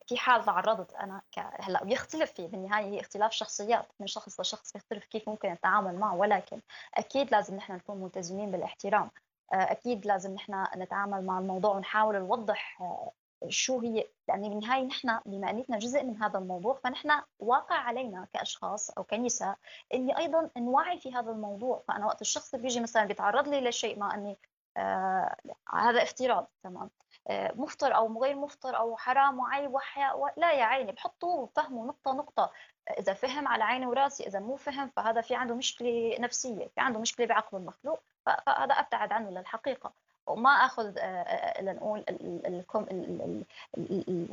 في حال تعرضت أنا ك... هلأ بيختلف في بالنهاية هي اختلاف شخصيات من شخص لشخص بيختلف كيف ممكن التعامل معه ولكن أكيد لازم نحن نكون ملتزمين بالاحترام. آه، أكيد لازم نحن نتعامل مع الموضوع ونحاول نوضح آه، شو هي لأن بالنهاية نحن بما أننا جزء من هذا الموضوع فنحن واقع علينا كأشخاص أو كنساء إني أيضا نوعي في هذا الموضوع. فأنا وقت الشخص بيجي مثلا بيتعرض لي لشيء ما أني آه هذا افتراض تمام. مفطر أو غير مفطر أو حرام وعيب وحياء لا يا عيني بحطوه وفهموا نقطة نقطة. إذا فهم على عيني وراسي إذا مو فهم فهذا في عنده مشكلة نفسية في عنده مشكلة بعقل المخلوق فهذا أبتعد عنه للحقيقة. وما أخذ آه، آه، لنقول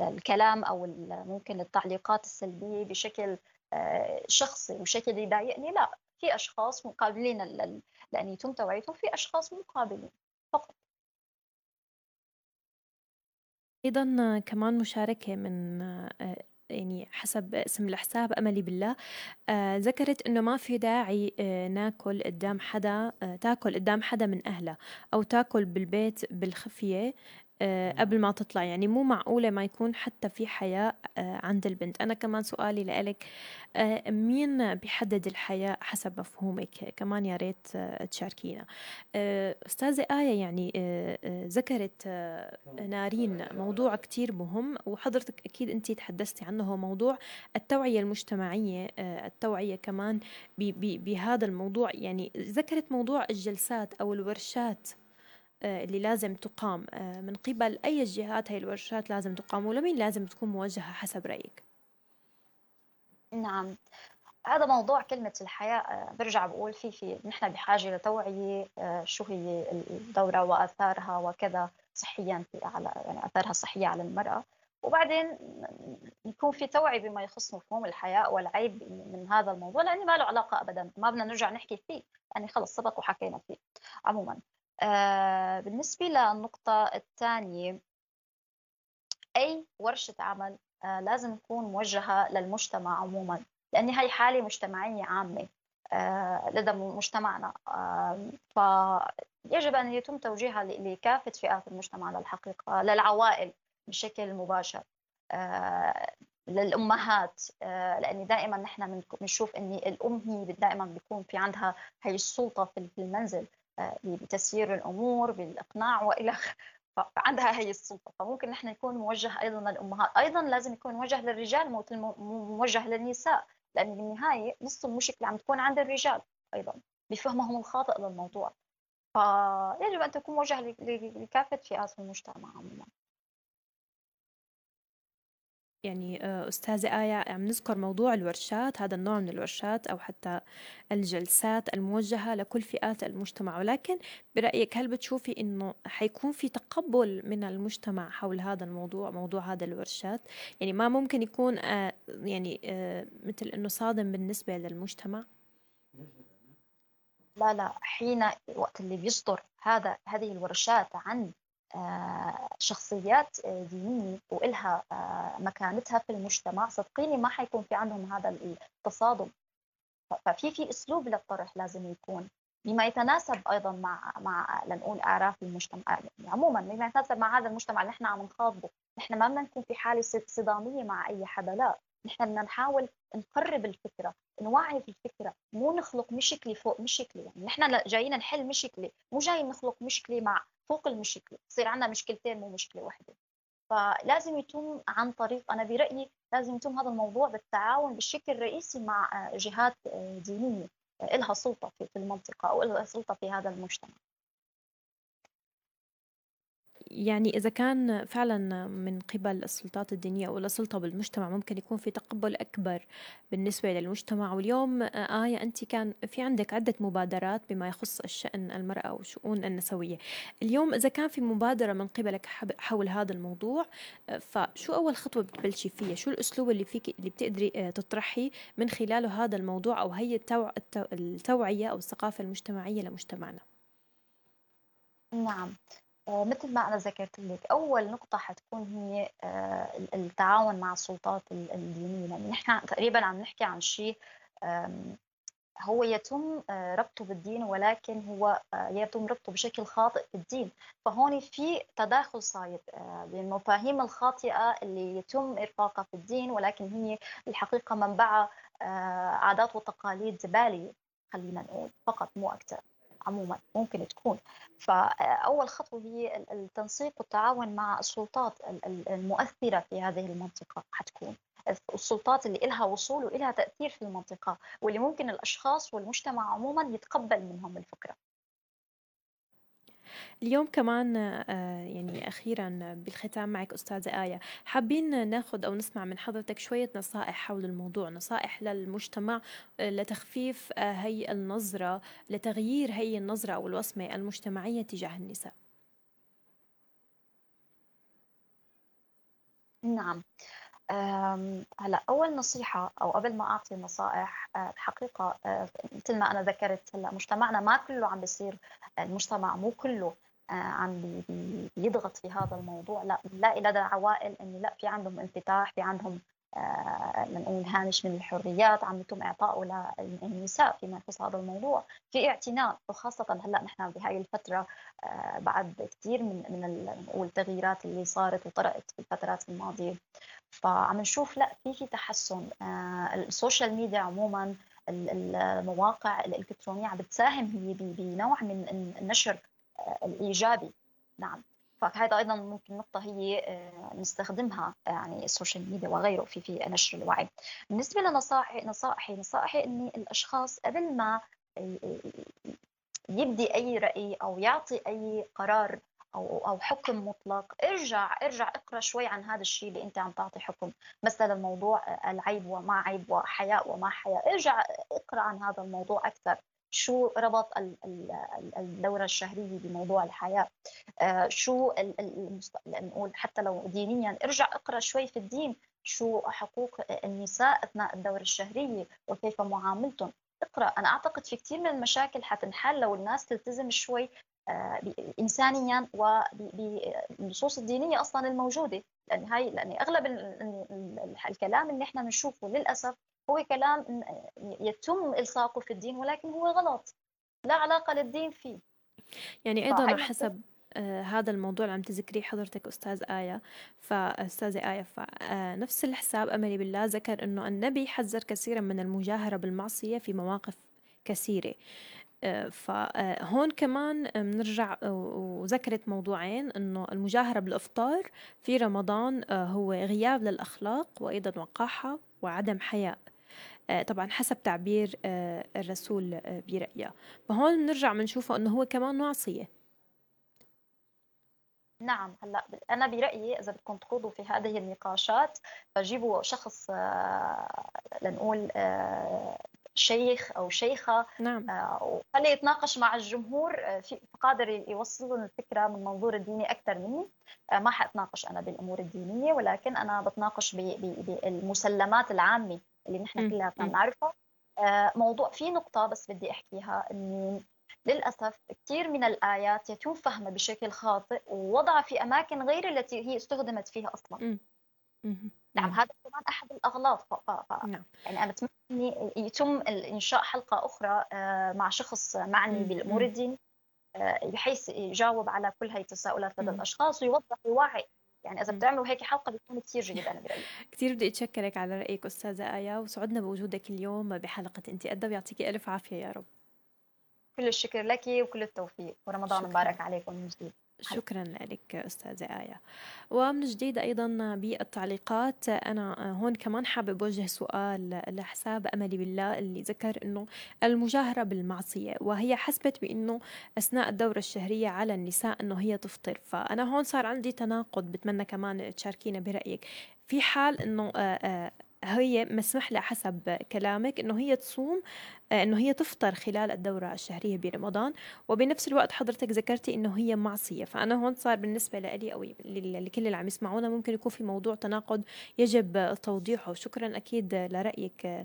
الكلام أو ممكن التعليقات السلبية بشكل آه، شخصي وشكل يضايقني لا. في أشخاص مقابلين لأن يتم توعيتهم في أشخاص مقابلين فقط أيضا كمان مشاركة من يعني حسب اسم الحساب أملي بالله آه ذكرت إنه ما في داعي آه ناكل قدام حدا آه تاكل قدام حدا من أهلها أو تاكل بالبيت بالخفية آه، قبل ما تطلع. يعني مو معقولة ما يكون حتى في حياء آه، عند البنت. أنا كمان سؤالي لإلك آه، مين بيحدد الحياء حسب مفهومك؟ كمان يا ريت تشاركينا. أستاذة آية يعني ذكرت نارين موضوع كتير مهم وحضرتك أكيد أنت تحدثتي عنه. هو موضوع التوعية المجتمعية التوعية كمان بهذا الموضوع. يعني ذكرت موضوع الجلسات أو الورشات. آه، اللي لازم تقام. آه، من قبل أي جهات هاي الورشات لازم تقام ولمين لازم تكون موجهة حسب رأيك؟ نعم. هذا موضوع كلمة الحياة آه، برجع بقول في في نحن بحاجة لتوعية شو هي الدورة وآثارها وكذا صحيا في على يعني آثارها الصحية على المرأة. وبعدين يكون في توعية بما يخص مفهوم الحياء والعيب من هذا الموضوع لأنه ما له علاقة أبدا. ما بدنا نرجع نحكي فيه. يعني خلص سبق وحكينا فيه. عموما آه، بالنسبة للنقطة الثانية أي ورشة عمل آه، لازم تكون موجهة للمجتمع عموما لأن هي حالة مجتمعية عامة آه، لدى مجتمعنا فيجب أن يتم توجيهها لكافة فئات المجتمع للحقيقة للعوائل بشكل مباشر للأمهات لأن دائما نحن بنشوف ان الأم هي دائما بيكون في عندها هي السلطة في المنزل. بتسيير الأمور بالإقناع وإلى فعندها هي السلطة. فممكن نحن يكون موجه أيضا للأمهات. أيضا لازم يكون موجه للرجال موجه للنساء. لأن بالنهاية نص المشكلة عم تكون عند الرجال أيضا. بفهمهم الخاطئ للموضوع. فيجب أن تكون موجهه لكافة فئات المجتمع عموما. يعني آه، أستاذة آية عم نذكر موضوع الورشات هذا النوع من الورشات أو حتى الجلسات الموجهة لكل فئات المجتمع. ولكن برأيك هل بتشوفي إنه حيكون في تقبل من المجتمع حول هذا الموضوع موضوع هذا الورشات؟ يعني ما ممكن يكون آه، يعني آه، مثل إنه صادم بالنسبة للمجتمع؟ لا لا حين وقت اللي بيصدر هذا هذه الورشات عن شخصيات آه، دينية وإلها آه، مكانتها في المجتمع. صدقيني ما حيكون في عندهم هذا التصادم. ففي في أسلوب للطرح لازم يكون. بما يتناسب أيضا مع مع لنقول اعراف المجتمع يعني عموما بما يتناسب مع هذا المجتمع اللي نحن عم نخاطبه، نحن ما بدنا نكون في حالة صدامية مع أي حدا لا، نحن بدنا نحاول نقرب الفكرة، نوعي في الفكرة، مو نخلق مشكله فوق مشكله، يعني نحن جايين نحل مشكله، مو جايين نخلق مشكله مع فوق المشكلة يصير عندنا مشكلتين مو مشكلة واحدة. فلازم يتم عن طريق أنا برأيي لازم يتم هذا الموضوع بالتعاون بشكل رئيسي مع جهات دينية لها سلطة في المنطقة أو لها سلطة في هذا المجتمع. يعني إذا كان فعلا من قبل السلطات الدينية أو السلطة بالمجتمع ممكن يكون في تقبل أكبر بالنسبة للمجتمع. واليوم آية أنت كان في عندك عدة مبادرات بما يخص الشأن المرأة والشؤون النسوية. اليوم إذا كان في مبادرة من قبلك حول هذا الموضوع فشو أول خطوة بتبلشي فيها؟ شو الأسلوب اللي فيك اللي بتقدري آه، تطرحي من خلاله هذا الموضوع أو هي التوعية أو الثقافة المجتمعية لمجتمعنا؟ نعم. آه، مثل ما أنا ذكرت لك أول نقطة حتكون هي آه، التعاون مع السلطات الدينية يعني نحن تقريبا عم نحكي عن شيء هو يتم آه، ربطه بالدين ولكن هو يتم ربطه بشكل خاطئ في الدين فهون في تداخل صاير بالمفاهيم الخاطئة اللي يتم إرفاقها في الدين ولكن هي الحقيقة منبعها عادات وتقاليد بالية خلينا نقول فقط مو أكثر. عموما ممكن تكون. فأول خطوة هي التنسيق والتعاون مع السلطات المؤثرة في هذه المنطقة حتكون. السلطات اللي إلها وصول وإلها تأثير في المنطقة واللي ممكن الأشخاص والمجتمع عموما يتقبل منهم الفكرة. اليوم كمان يعني أخيرا بالختام معك أستاذة آية حابين ناخذ أو نسمع من حضرتك شوية نصائح حول الموضوع نصائح للمجتمع لتخفيف هي النظرة لتغيير هي النظرة أو الوصمة المجتمعية تجاه النساء. نعم. هلا أول نصيحة أو قبل ما أعطي نصائح آه، الحقيقة آه، مثل ما أنا ذكرت هلا مجتمعنا ما كله عم بيصير المجتمع مو كله آه، عم بيضغط في هذا الموضوع. لا بنلاقي لدى عوائل إنه لا في عندهم انفتاح في عندهم بنقول هامش من الحريات عم يتم اعطائه للنساء فيما يخص هذا الموضوع. في اعتناء وخاصة هلا نحن بهاي الفترة بعد كثير من من التغييرات اللي صارت وطرأت في الفترات الماضية. فعم نشوف لا في في تحسن. آه، ال social media عموما المواقع الإلكترونية عم بتساهم هي بنوع من النشر آه، الإيجابي. نعم. فهذا أيضا ممكن نقطة هي آه، نستخدمها يعني ال social media وغيره في في نشر الوعي. بالنسبة لنصائحي نصائحي نصائحي إني الأشخاص قبل ما يبدي أي رأي أو يعطي أي قرار أو أو حكم مطلق. ارجع ارجع اقرأ شوي عن هذا الشيء اللي أنت عم تعطي حكم. مثلا الموضوع العيب وما عيب وحياء وما حياء. ارجع اقرأ عن هذا الموضوع أكثر. شو ربط الدورة الشهرية بموضوع الحياة آه، شو نقول حتى لو دينيا. ارجع اقرأ شوي في الدين. شو حقوق النساء أثناء الدورة الشهرية وكيف معاملتهم؟ اقرأ. أنا أعتقد في كثير من المشاكل حتنحل لو الناس تلتزم شوي آه، انسانيا وبالنصوص الدينية أصلا الموجودة. لأن هاي لأن أغلب الكلام اللي إحنا بنشوفه للأسف هو كلام يتم إلصاقه في الدين ولكن هو غلط. لا علاقة للدين فيه. يعني أيضا حسب آه هذا الموضوع اللي عم تذكريه حضرتك أستاذ آية. فاستاذة آية فنفس آه الحساب أملي بالله ذكر إنه النبي حذر كثيرا من المجاهرة بالمعصية في مواقف كثيرة. فهون كمان بنرجع وذكرت موضوعين إنه المجاهرة بالإفطار في رمضان آه، هو غياب للأخلاق وأيضا وقاحة وعدم حياء. آه، طبعا حسب تعبير آه، الرسول برأيه. فهون بنرجع بنشوفه إنه هو كمان معصية. نعم هلأ أنا برأيي إذا بدكم تخوضوا في هذه النقاشات فجيبوا شخص لنقول شيخ أو شيخة نعم. آه وخليه يتناقش مع الجمهور آه في قادر يوصل لهم الفكرة من منظور الديني أكثر مني. آه ما حأتناقش أنا بالأمور الدينية ولكن أنا بتناقش بالمسلمات العامة اللي نحن كلها بنعرفها موضوع في نقطة بس بدي أحكيها اني للأسف كثير من الآيات يتم فهمها بشكل خاطئ ووضعها في أماكن غير التي هي استخدمت فيها أصلا. نعم هذا كمان أحد الأغلاط. ف... ف... نعم. يعني أنا أتمنى يتم انشاء حلقة أخرى آه، مع شخص معني بالامور الدينيه آه، بحيث يجاوب على كل هاي التساؤلات لدى الأشخاص ويوضح ويوعي يعني إذا بتعملوا هيك حلقة بيكون كثير جيد أنا برأيي. كثير بدي أتشكرك على رأيك أستاذة آيا وسعدنا بوجودك اليوم بحلقة أنت قد ويعطيكي ألف عافية يا رب. كل الشكر لك وكل التوفيق. ورمضان مبارك عليكم من جديد. شكرا لك أستاذة آية. ومن جديد أيضا بالتعليقات أنا هون كمان حابب أوجه سؤال لحساب أملي بالله اللي ذكر أنه المجاهرة بالمعصية وهي حسبت بأنه أثناء الدورة الشهرية على النساء أنه هي تفطر. فأنا هون صار عندي تناقض بتمنى كمان تشاركينا برأيك. في حال أنه هي مسمح لها حسب كلامك إنه هي تصوم آه، إنه هي تفطر خلال الدورة الشهرية برمضان وبنفس الوقت حضرتك ذكرتي إنه هي معصية. فأنا هون صار بالنسبة لي أو لكل اللي عم يسمعونا ممكن يكون في موضوع تناقض يجب توضيحه. شكرا أكيد لرأيك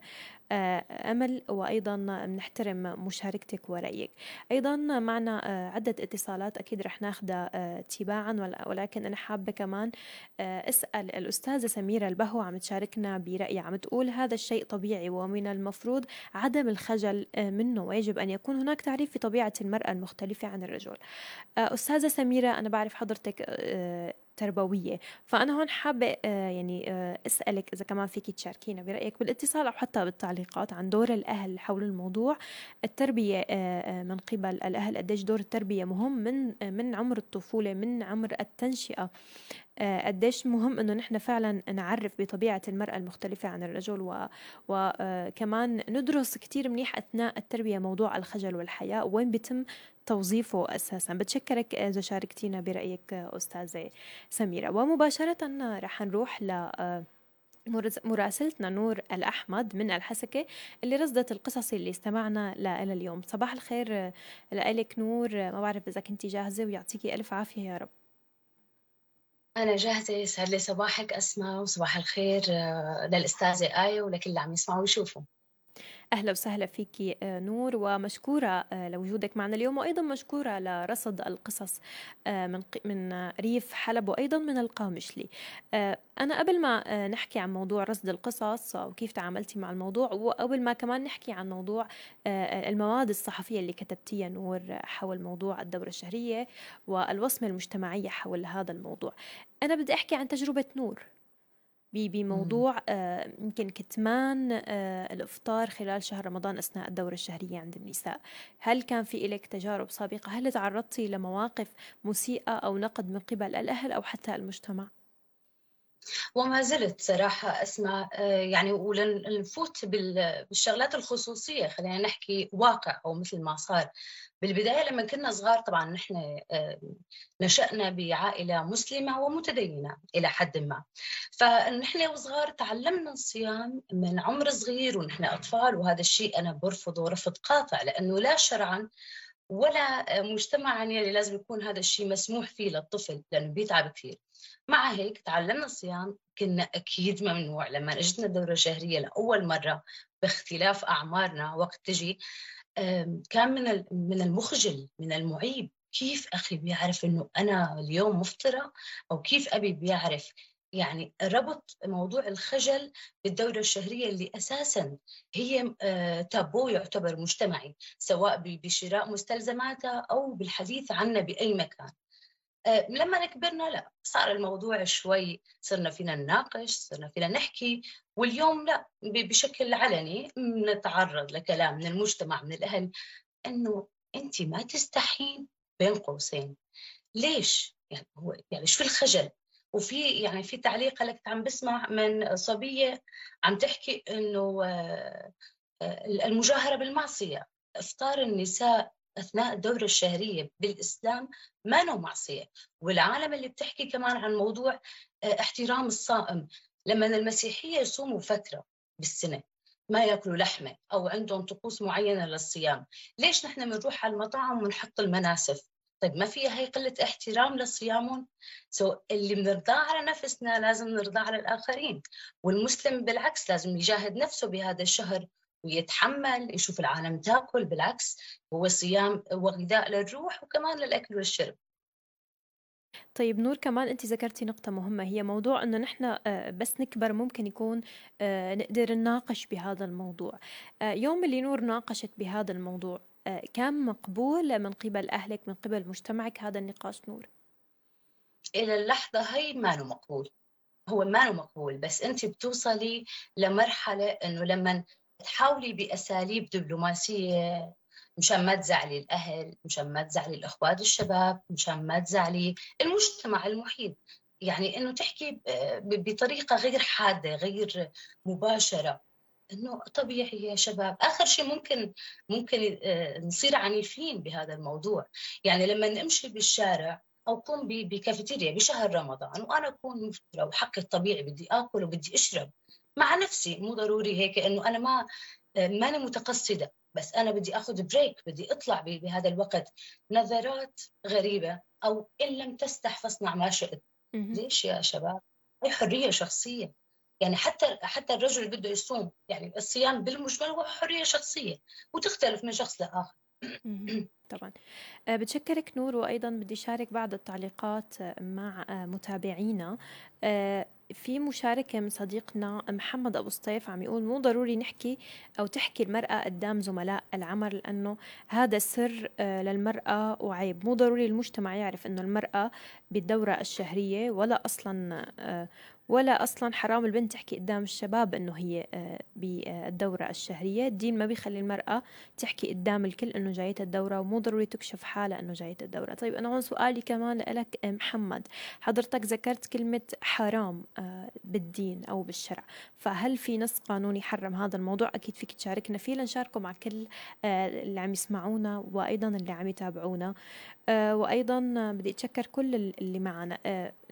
آه، أمل وأيضا بنحترم مشاركتك ورأيك. أيضا معنا آه، عدة اتصالات أكيد رح ناخذها تباعا ولكن أنا حابة كمان أسأل الأستاذة سميرة البهو عم تشاركنا برأيها. عم تقول هذا الشيء طبيعي ومن المفروض عدم الخ الخجل آه، منه ويجب أن يكون هناك تعريف في طبيعة المرأة المختلفة عن الرجل. آه، أستاذة سميرة أنا بعرف حضرتك آه، تربوية. فأنا هون حابة يعني أسألك إذا كمان فيك تشاركينا برأيك بالاتصال أو حتى بالتعليقات عن دور الأهل حول الموضوع. التربية من قبل الأهل قديش دور التربية مهم؟ من من عمر الطفولة من عمر التنشئة. آه، قديش مهم إنه نحن فعلا نعرف بطبيعة المرأة المختلفة عن الرجل؟ وكمان ندرس كثير منيح أثناء التربية موضوع الخجل والحياء. وين بيتم توظيفه أساسا. بتشكرك اذا شاركتينا برأيك أستاذة سميرة. ومباشرة رح نروح ل مراسلتنا نور الأحمد من الحسكة اللي رصدت القصص اللي استمعنا لها اليوم. صباح الخير لك نور. ما بعرف إذا كنتي جاهزة ويعطيكي ألف عافية يا رب. أنا جاهزة. يسعد لي صباحك أسماء وصباح الخير آه، للأستاذة آية ولكل اللي عم يسمعوا ويشوفوا. أهلا وسهلا فيك آه، نور ومشكورة آه، لوجودك معنا اليوم وأيضا مشكورة لرصد القصص آه، من من ريف حلب وأيضا من القامشلي. أنا قبل ما نحكي عن موضوع رصد القصص وكيف تعاملتي مع الموضوع وقبل ما كمان نحكي عن موضوع المواد الصحفية اللي كتبتيها نور حول موضوع الدورة الشهرية والوصمة المجتمعية حول هذا الموضوع. أنا بدي أحكي عن تجربة نور. بموضوع آه، يمكن كتمان آه، الإفطار خلال شهر رمضان أثناء الدورة الشهرية عند النساء، هل كان في لك تجارب سابقة؟ هل تعرضتي لمواقف مسيئة أو نقد من قبل الأهل أو حتى المجتمع؟ وما زلت صراحة أسمع آه، يعني ولنفوت بالشغلات الخصوصية. خلينا نحكي واقع أو مثل ما صار بالبداية. لما كنا صغار طبعا نحن آه، نشأنا بعائلة مسلمة ومتدينة إلى حد ما. فنحن وصغار تعلمنا الصيام من عمر صغير ونحن أطفال وهذا الشيء أنا برفضه رفض قاطع لأنه لا شرعا ولا مجتمعا يعني لازم يكون هذا الشيء مسموح فيه للطفل لأنه بيتعب كثير. مع هيك تعلمنا الصيام كنا أكيد ممنوع لما أجتنا الدوره الشهريه لأول مرة باختلاف أعمارنا وقت تجي. كان من من المخجل من المعيب كيف أخي بيعرف إنه أنا اليوم مفطرة أو كيف أبي بيعرف يعني ربط موضوع الخجل بالدورة الشهرية اللي أساسا هي آه، تابو يعتبر مجتمعي سواء بشراء مستلزماتها أو بالحديث عنها بأي مكان آه، لما كبرنا لا صار الموضوع شوي صرنا فينا نناقش صرنا فينا نحكي واليوم لا بشكل علني نتعرض لكلام من المجتمع من الأهل أنه أنت ما تستحين بين قوسين ليش؟ يعني هو يعني شو الخجل؟ وفي يعني في تعليق لك عم بسمع من صبية عم تحكي إنه آه، آه، المجاهرة بالمعصية. إفطار النساء أثناء الدورة الشهرية بالإسلام ما له معصية. والعالم اللي بتحكي كمان عن موضوع آه، احترام الصائم. لما المسيحية يصوموا فترة بالسنة ما يأكلوا لحمة أو عندهم طقوس معينة للصيام ليش نحن بنروح على المطاعم ونحط المناسف؟ طيب ما فيها هي قلة احترام لصيامهم سو اللي بنرضاه على نفسنا لازم نرضاه على الآخرين والمسلم بالعكس لازم يجاهد نفسه بهذا الشهر ويتحمل يشوف العالم تاكل بالعكس هو صيام وغذاء للروح وكمان للأكل والشرب. طيب نور كمان أنت ذكرتي نقطة مهمة هي موضوع إنه نحن آه، بس نكبر ممكن يكون آه، نقدر نناقش بهذا الموضوع. آه، يوم اللي نور ناقشت بهذا الموضوع كان مقبول من قبل أهلك من قبل مجتمعك هذا النقاش نور؟ إلى اللحظة هي ما مقبول. هو ما مقبول بس أنت بتوصلي لمرحلة أنه لما تحاولي بأساليب دبلوماسية مشان ما تزعلي الأهل مشان ما تزعلي الأخوات الشباب مشان ما تزعلي المجتمع المحيط. يعني أنه تحكي بطريقة غير حادة غير مباشرة. إنه طبيعي يا شباب. آخر شيء ممكن ممكن آه، نصير عنيفين بهذا الموضوع. يعني لما نمشي بالشارع أو اكون بكافيتيريا بشهر رمضان وأنا أكون مفطره وحقي الطبيعي بدي آكل وبدي أشرب مع نفسي مو ضروري هيك إنه أنا ما آه، ماني متقصدة. بس أنا بدي آخذ break بدي أطلع بهذا الوقت. نظرات غريبة أو إن لم تستح فاصنع ما شئت. ليش يا شباب؟ هي حرية شخصية. يعني حتى حتى الرجل اللي بده يصوم يعني الصيام بالمجمل هو حرية شخصية وتختلف من شخص لآخر. طبعا. آه، بتشكرك نور وأيضا بدي شارك بعض التعليقات مع آه، متابعينا. آه، في مشاركة من صديقنا محمد أبو الصيف عم يقول مو ضروري نحكي أو تحكي المرأة قدام زملاء العمل لأنه هذا سر للمرأة وعيب. مو ضروري المجتمع يعرف أنه المرأة بالدورة الشهرية ولا أصلا ولا أصلا حرام البنت تحكي قدام الشباب إنه هي آه، بالدورة الشهرية. الدين ما بيخلي المرأة تحكي قدام الكل إنه جايتها الدورة ومو ضروري تكشف حالها إنه جايتها الدورة. طيب أنا هون سؤالي كمان لك محمد. حضرتك ذكرت كلمة حرام آه، بالدين أو بالشرع. فهل في نص قانوني يحرم هذا الموضوع؟ أكيد فيك تشاركنا فيه لنشاركه مع كل اللي عم يسمعونا وأيضا اللي عم يتابعونا. وأيضا بدي أتشكر كل اللي معنا.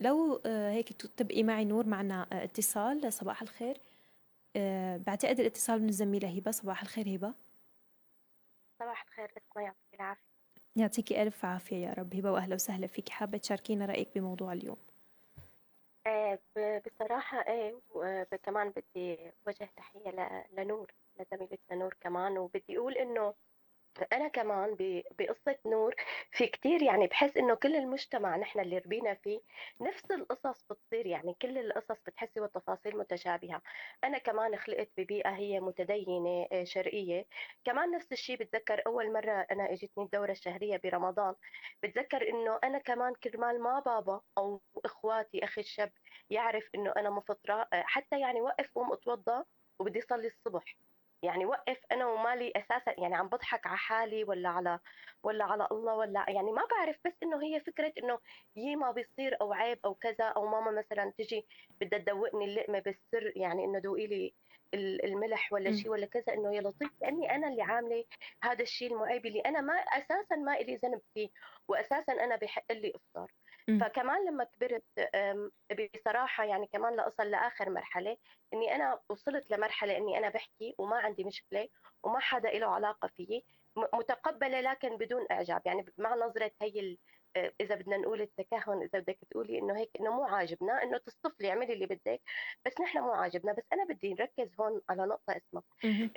لو هيك تبقي معي نور معنا اتصال صباح الخير. بعتقد الاتصال من الزميلة هبة. صباح الخير هبة. صباح الخير اسمع يعطيك العافية. يعطيكي ألف عافية يا رب. هبة وأهلا وسهلا فيك. حابة تشاركينا رأيك بموضوع اليوم؟ آه بصراحة إيه وكمان بدي وجه تحية لنور لزميلتنا نور كمان. وبدي أقول إنه أنا كمان بقصة نور في كتير يعني بحس إنه كل المجتمع نحن اللي ربينا فيه نفس القصص بتصير يعني كل القصص بتحسي والتفاصيل متشابهة. أنا كمان خلقت ببيئة هي متدينة آه، شرقية. كمان نفس الشيء بتذكر أول مرة أنا إجتني الدورة الشهرية برمضان. بتذكر إنه أنا كمان كرمال ما بابا أو إخواتي أخي الشاب يعرف إنه أنا مفطرة آه، حتى يعني وقف قوم اتوضا وبدي اصلي الصبح. يعني وقف أنا ومالي أساسا يعني عم بضحك على حالي ولا على ولا على الله ولا يعني ما بعرف بس إنه هي فكرة إنه يي ما بيصير أو عيب أو كذا أو ماما مثلا تجي بدها تدوقني اللقمة بالسر يعني إنه دوقي لي الملح ولا شيء ولا كذا إنه يا لطيف لأني أنا اللي عاملة هذا الشيء المعيب اللي أنا ما أساسا ما لي ذنب فيه واساسا أنا بحق لي إفطار. فكمان لما كبرت بصراحة يعني كمان لاصل لآخر مرحلة إني أنا وصلت لمرحلة إني أنا بحكي وما عندي مشكلة وما حدا له علاقة فيي متقبلة لكن بدون إعجاب. يعني مع نظرة هي إذا بدنا نقول التكهن إذا بدك تقولي إنه هيك إنه مو عاجبنا إنه تصطفلي اعملي اللي بدك بس نحن مو عاجبنا. بس أنا بدي نركز هون على نقطة اسمها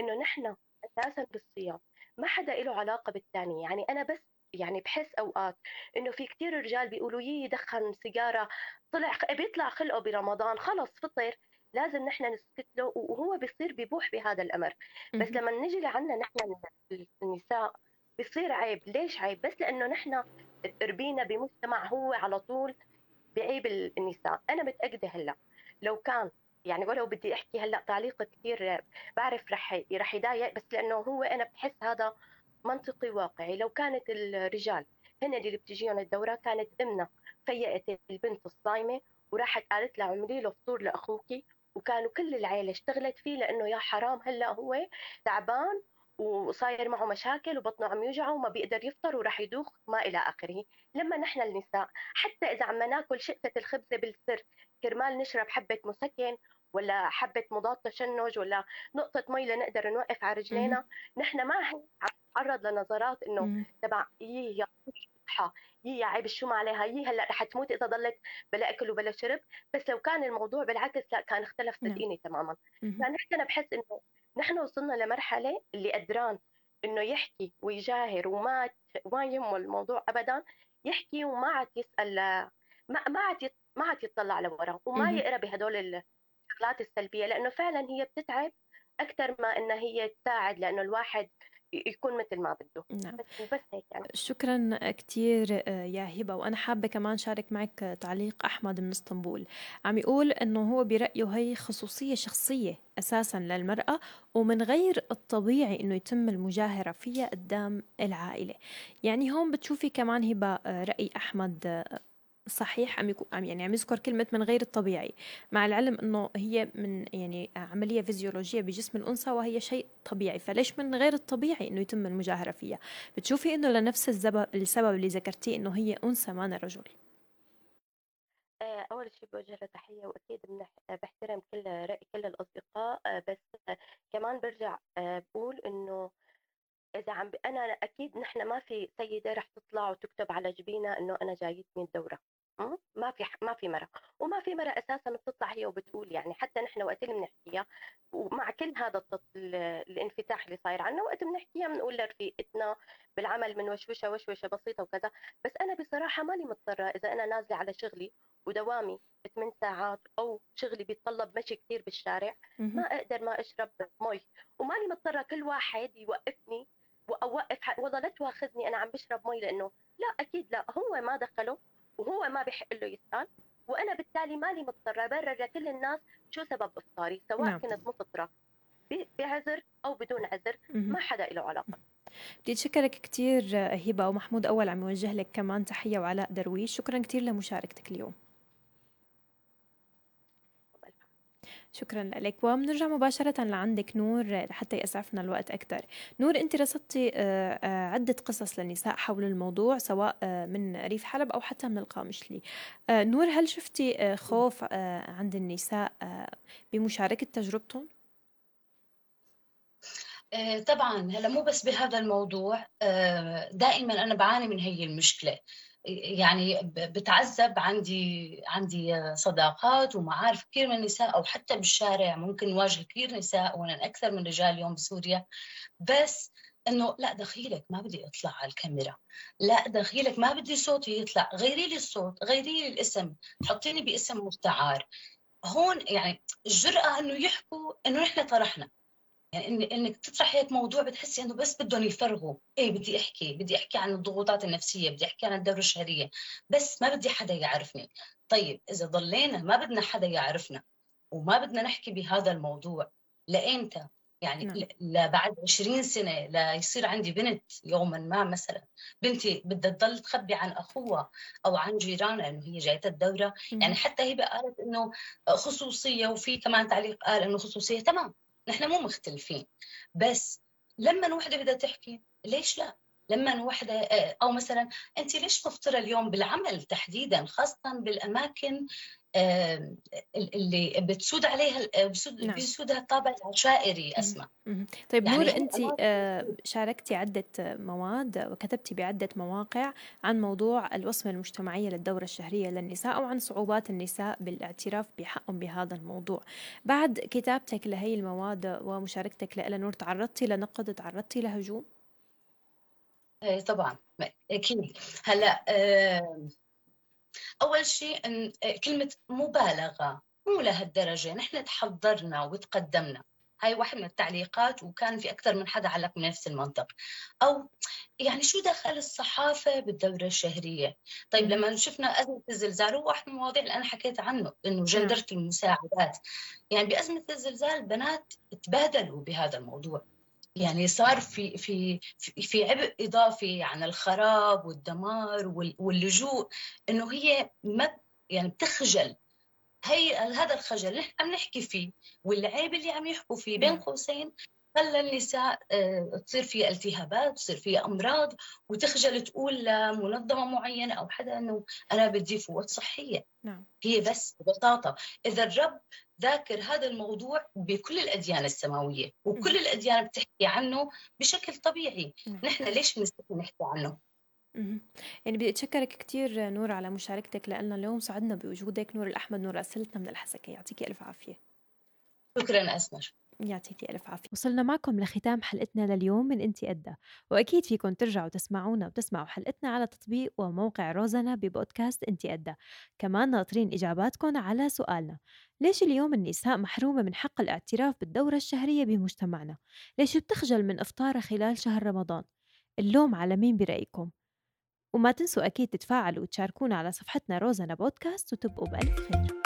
إنه نحن أساسا بالصيام ما حدا له علاقة بالثاني يعني أنا بس يعني بحس أوقات إنه في كثير رجال بيقولوا يي يدخن سيجارة طلع بيطلع خلقه برمضان خلص فطر لازم نحن نسكت له وهو بيصير ببوح بهذا الأمر. بس لما نجي لعنا نحن النساء بصير عيب. ليش عيب؟ بس لأنه نحن تربينا بمجتمع هو على طول بعيب النساء. أنا متأكدة هلأ لو كان يعني ولو بدي أحكي هلأ تعليق كثير بعرف رح رح يضايق بس لأنه هو أنا بحس هذا منطقي واقعي. لو كانت الرجال هن اللي بتجيهم الدورة كانت أمنا. فيقت البنت الصايمة وراحت قالت لها اعملي له فطور لاخوكي وكانوا كل العيلة اشتغلت فيه لأنه يا حرام هلا هو تعبان وصاير معه مشاكل وبطنه عم يوجعه وما بيقدر يفطر وراح يدوخ ما إلى آخره. لما نحن النساء حتى إذا عم ناكل شقفة الخبزه بالسر كرمال نشرب حبة مسكن ولا حبة مضاد تشنج ولا نقطة مي لنقدر نوقف على رجلينا نحن ما نتعرض لنظرات إنه تبع يي يا صحة يي يا عيب شو ما عليها يي هلأ رح تموت إذا ضلت بلا أكل وبلا شرب. بس لو كان الموضوع بالعكس لأ كان اختلف نعم. صدقيني تماما. فنحن أنا بحس إنه نحن وصلنا لمرحلة اللي قدران إنه يحكي ويجاهر وما ما يهمه الموضوع ابدا يحكي وما عاد يسأل ما ما عاد ما عاد يطلع لورا وما يقرأ بهدول الشغلات السلبية لأنه فعلا هي بتتعب أكثر ما انها هي تساعد لأنه الواحد يكون مثل ما بده نعم. بس بس هيك يعني. شكرا كثير آه، يا هبة وأنا حابة كمان شارك معك تعليق أحمد من إسطنبول عم يقول إنه هو برأيه هي خصوصية شخصية أساسا للمرأة ومن غير الطبيعي إنه يتم المجاهرة فيها قدام العائلة يعني هون بتشوفي كمان هبة آه، رأي أحمد آه، صحيح عم يكون عم يعني عم يذكر كلمة من غير الطبيعي مع العلم إنه هي من يعني عملية فيزيولوجية بجسم الأنثى وهي شيء طبيعي فليش من غير الطبيعي إنه يتم المجاهرة فيها بتشوفي إنه لنفس السبب اللي ذكرتيه إنه هي أنثى ما رجل آه، أول شيء بوجه له تحية وأكيد بحترم كل رأي كل الأصدقاء آه، بس كمان برجع آه، بقول إنه إذا عم. أنا أكيد نحن ما في سيدة رح تطلع وتكتب على جبينها إنه أنا جايتني الدورة ما في ما في مرة وما في مرة أساسا بتطلع هي وبتقول يعني حتى نحن وقت اللي بنحكيها ومع كل هذا. الانفتاح اللي صاير عنا وقت بنحكيها بنقول لرفيقتنا بالعمل من وشوشة وشوشة بسيطة وكذا. بس أنا بصراحة ماني مضطرة إذا أنا نازلة على شغلي ودوامي 8 ساعات أو شغلي بيتطلب مشي كثير بالشارع ما أقدر ما أشرب مي وماني مضطرة كل واحد يوقفني واوقف والله لا تواخذني أنا عم بشرب مي لأنه لا أكيد لا هو ما دخله وهو ما بحق له يسأل وأنا بالتالي مالي مضطرة أبرر لكل الناس شو سبب إفطاري سواء نعم. كنت مفطرة بعذر أو بدون عذر. ما حدا له علاقة بدي أتشكرك كتير هبة ومحمود أول عم يوجه لك كمان تحية وعلاء درويش شكرا كتير لمشاركتك اليوم شكرا لك. وبنرجع مباشرة لعندك نور لحتى يسعفنا الوقت أكثر نور أنت رصدتي آه، آه، عدة قصص للنساء حول الموضوع سواء آه، من ريف حلب أو حتى من القامشلي نور هل شفتي خوف عند النساء بمشاركة تجربتهم؟ طبعا هلأ مو بس بهذا الموضوع دائما أنا بعاني من هي المشكلة. يعني بتعذب عندي عندي صداقات ومعارف كثير من النساء أو حتى بالشارع ممكن نواجه كثير نساء وأنا أكثر من رجال اليوم بسوريا. بس إنه لا دخيلك ما بدي أطلع على الكاميرا. لا دخيلك ما بدي صوتي يطلع. غيري لي الصوت غيري لي الاسم. حطيني باسم مستعار. هون يعني الجرأة إنه يحكوا إنه نحن طرحنا. يعني إن إنك تطرح هيك موضوع بتحسي إنه بس بدهم يفرغوا. إيه بدي أحكي بدي أحكي عن الضغوطات النفسية بدي أحكي عن الدورة الشهرية بس ما بدي حدا يعرفني. طيب إذا ضلينا ما بدنا حدا يعرفنا وما بدنا نحكي بهذا الموضوع لايمتى يعني نعم. لبعد 20 سنة ليصير عندي بنت يوما ما مثلا. بنتي بدها تضل تخبي عن أخوها أو عن جيرانها إنه هي جايتها الدورة. يعني حتى هبه قالت إنه خصوصية وفي كمان تعليق قال إنه خصوصية تمام. نحن مو مختلفين. بس لما وحده بدها تحكي ليش لا؟ لما وحده أو مثلا انت ليش مفطرة اليوم بالعمل تحديدا خاصة بالأماكن اللي بتسود عليها آه، بسود نعم. بيسودها الطابع العشائري أسمع. طيب يعني نور انت آه، شاركتي عدة مواد وكتبتي بعدة مواقع عن موضوع الوصمة المجتمعية للدورة الشهرية للنساء وعن صعوبات النساء بالاعتراف بحقهم بهذا الموضوع بعد كتابتك لهي المواد ومشاركتك لها نور تعرضتي لنقد تعرضتي لهجوم إيه طبعا. أكيد. هلا آه، أول شيء آه، كلمة مبالغة مو لهالدرجة. نحن تحضرنا وتقدمنا. هاي واحد من التعليقات وكان في أكثر من حدا علق من نفس المنطق. أو يعني شو دخل الصحافة بالدورة الشهرية؟ طيب مم. لما شفنا أزمة الزلزال هو واحد من المواضيع اللي أنا حكيت عنه إنه جندرة المساعدات. يعني بأزمة الزلزال البنات تبادلوا بهذا الموضوع. يعني صار في في في عبء إضافي عن الخراب والدمار وال- واللجوء إنه هي ما يعني بتخجل هي هذا الخجل اللي عم نحكي فيه والعيب اللي عم يحكوا فيه بين نعم. قوسين خلى النساء آه، تصير فيها التهابات تصير فيها أمراض وتخجل تقول لمنظمه معينة أو حدا إنه أنا بدي فوات صحية. نعم. هي بس ببساطة. إذا الرب ذاكر هذا الموضوع بكل الأديان السماوية وكل الأديان بتحكي عنه بشكل طبيعي. نعم. نحن ليش بنستحي نحكي عنه. يعني بدي أتشكرك كثير نور على مشاركتك لنا اليوم سعدنا بوجودك. نور الأحمد نور ارسلتنا من الحسكة. يعطيكي ألف عافية. شكرا أسمر. يعطيكي ألف عافية وصلنا معكم لختام حلقتنا لليوم من إنتي قدها وأكيد فيكم ترجعوا تسمعونا وتسمعوا حلقتنا على تطبيق وموقع روزنا ببودكاست إنتي قدها كمان ناطرين إجاباتكم على سؤالنا ليش اليوم النساء محرومة من حق الاعتراف بالدورة الشهرية بمجتمعنا؟ ليش بتخجل من إفطارها خلال شهر رمضان؟ اللوم على مين برأيكم؟ وما تنسوا أكيد تتفاعلوا وتشاركونا على صفحتنا روزنا بودكاست وتبقوا بألف خير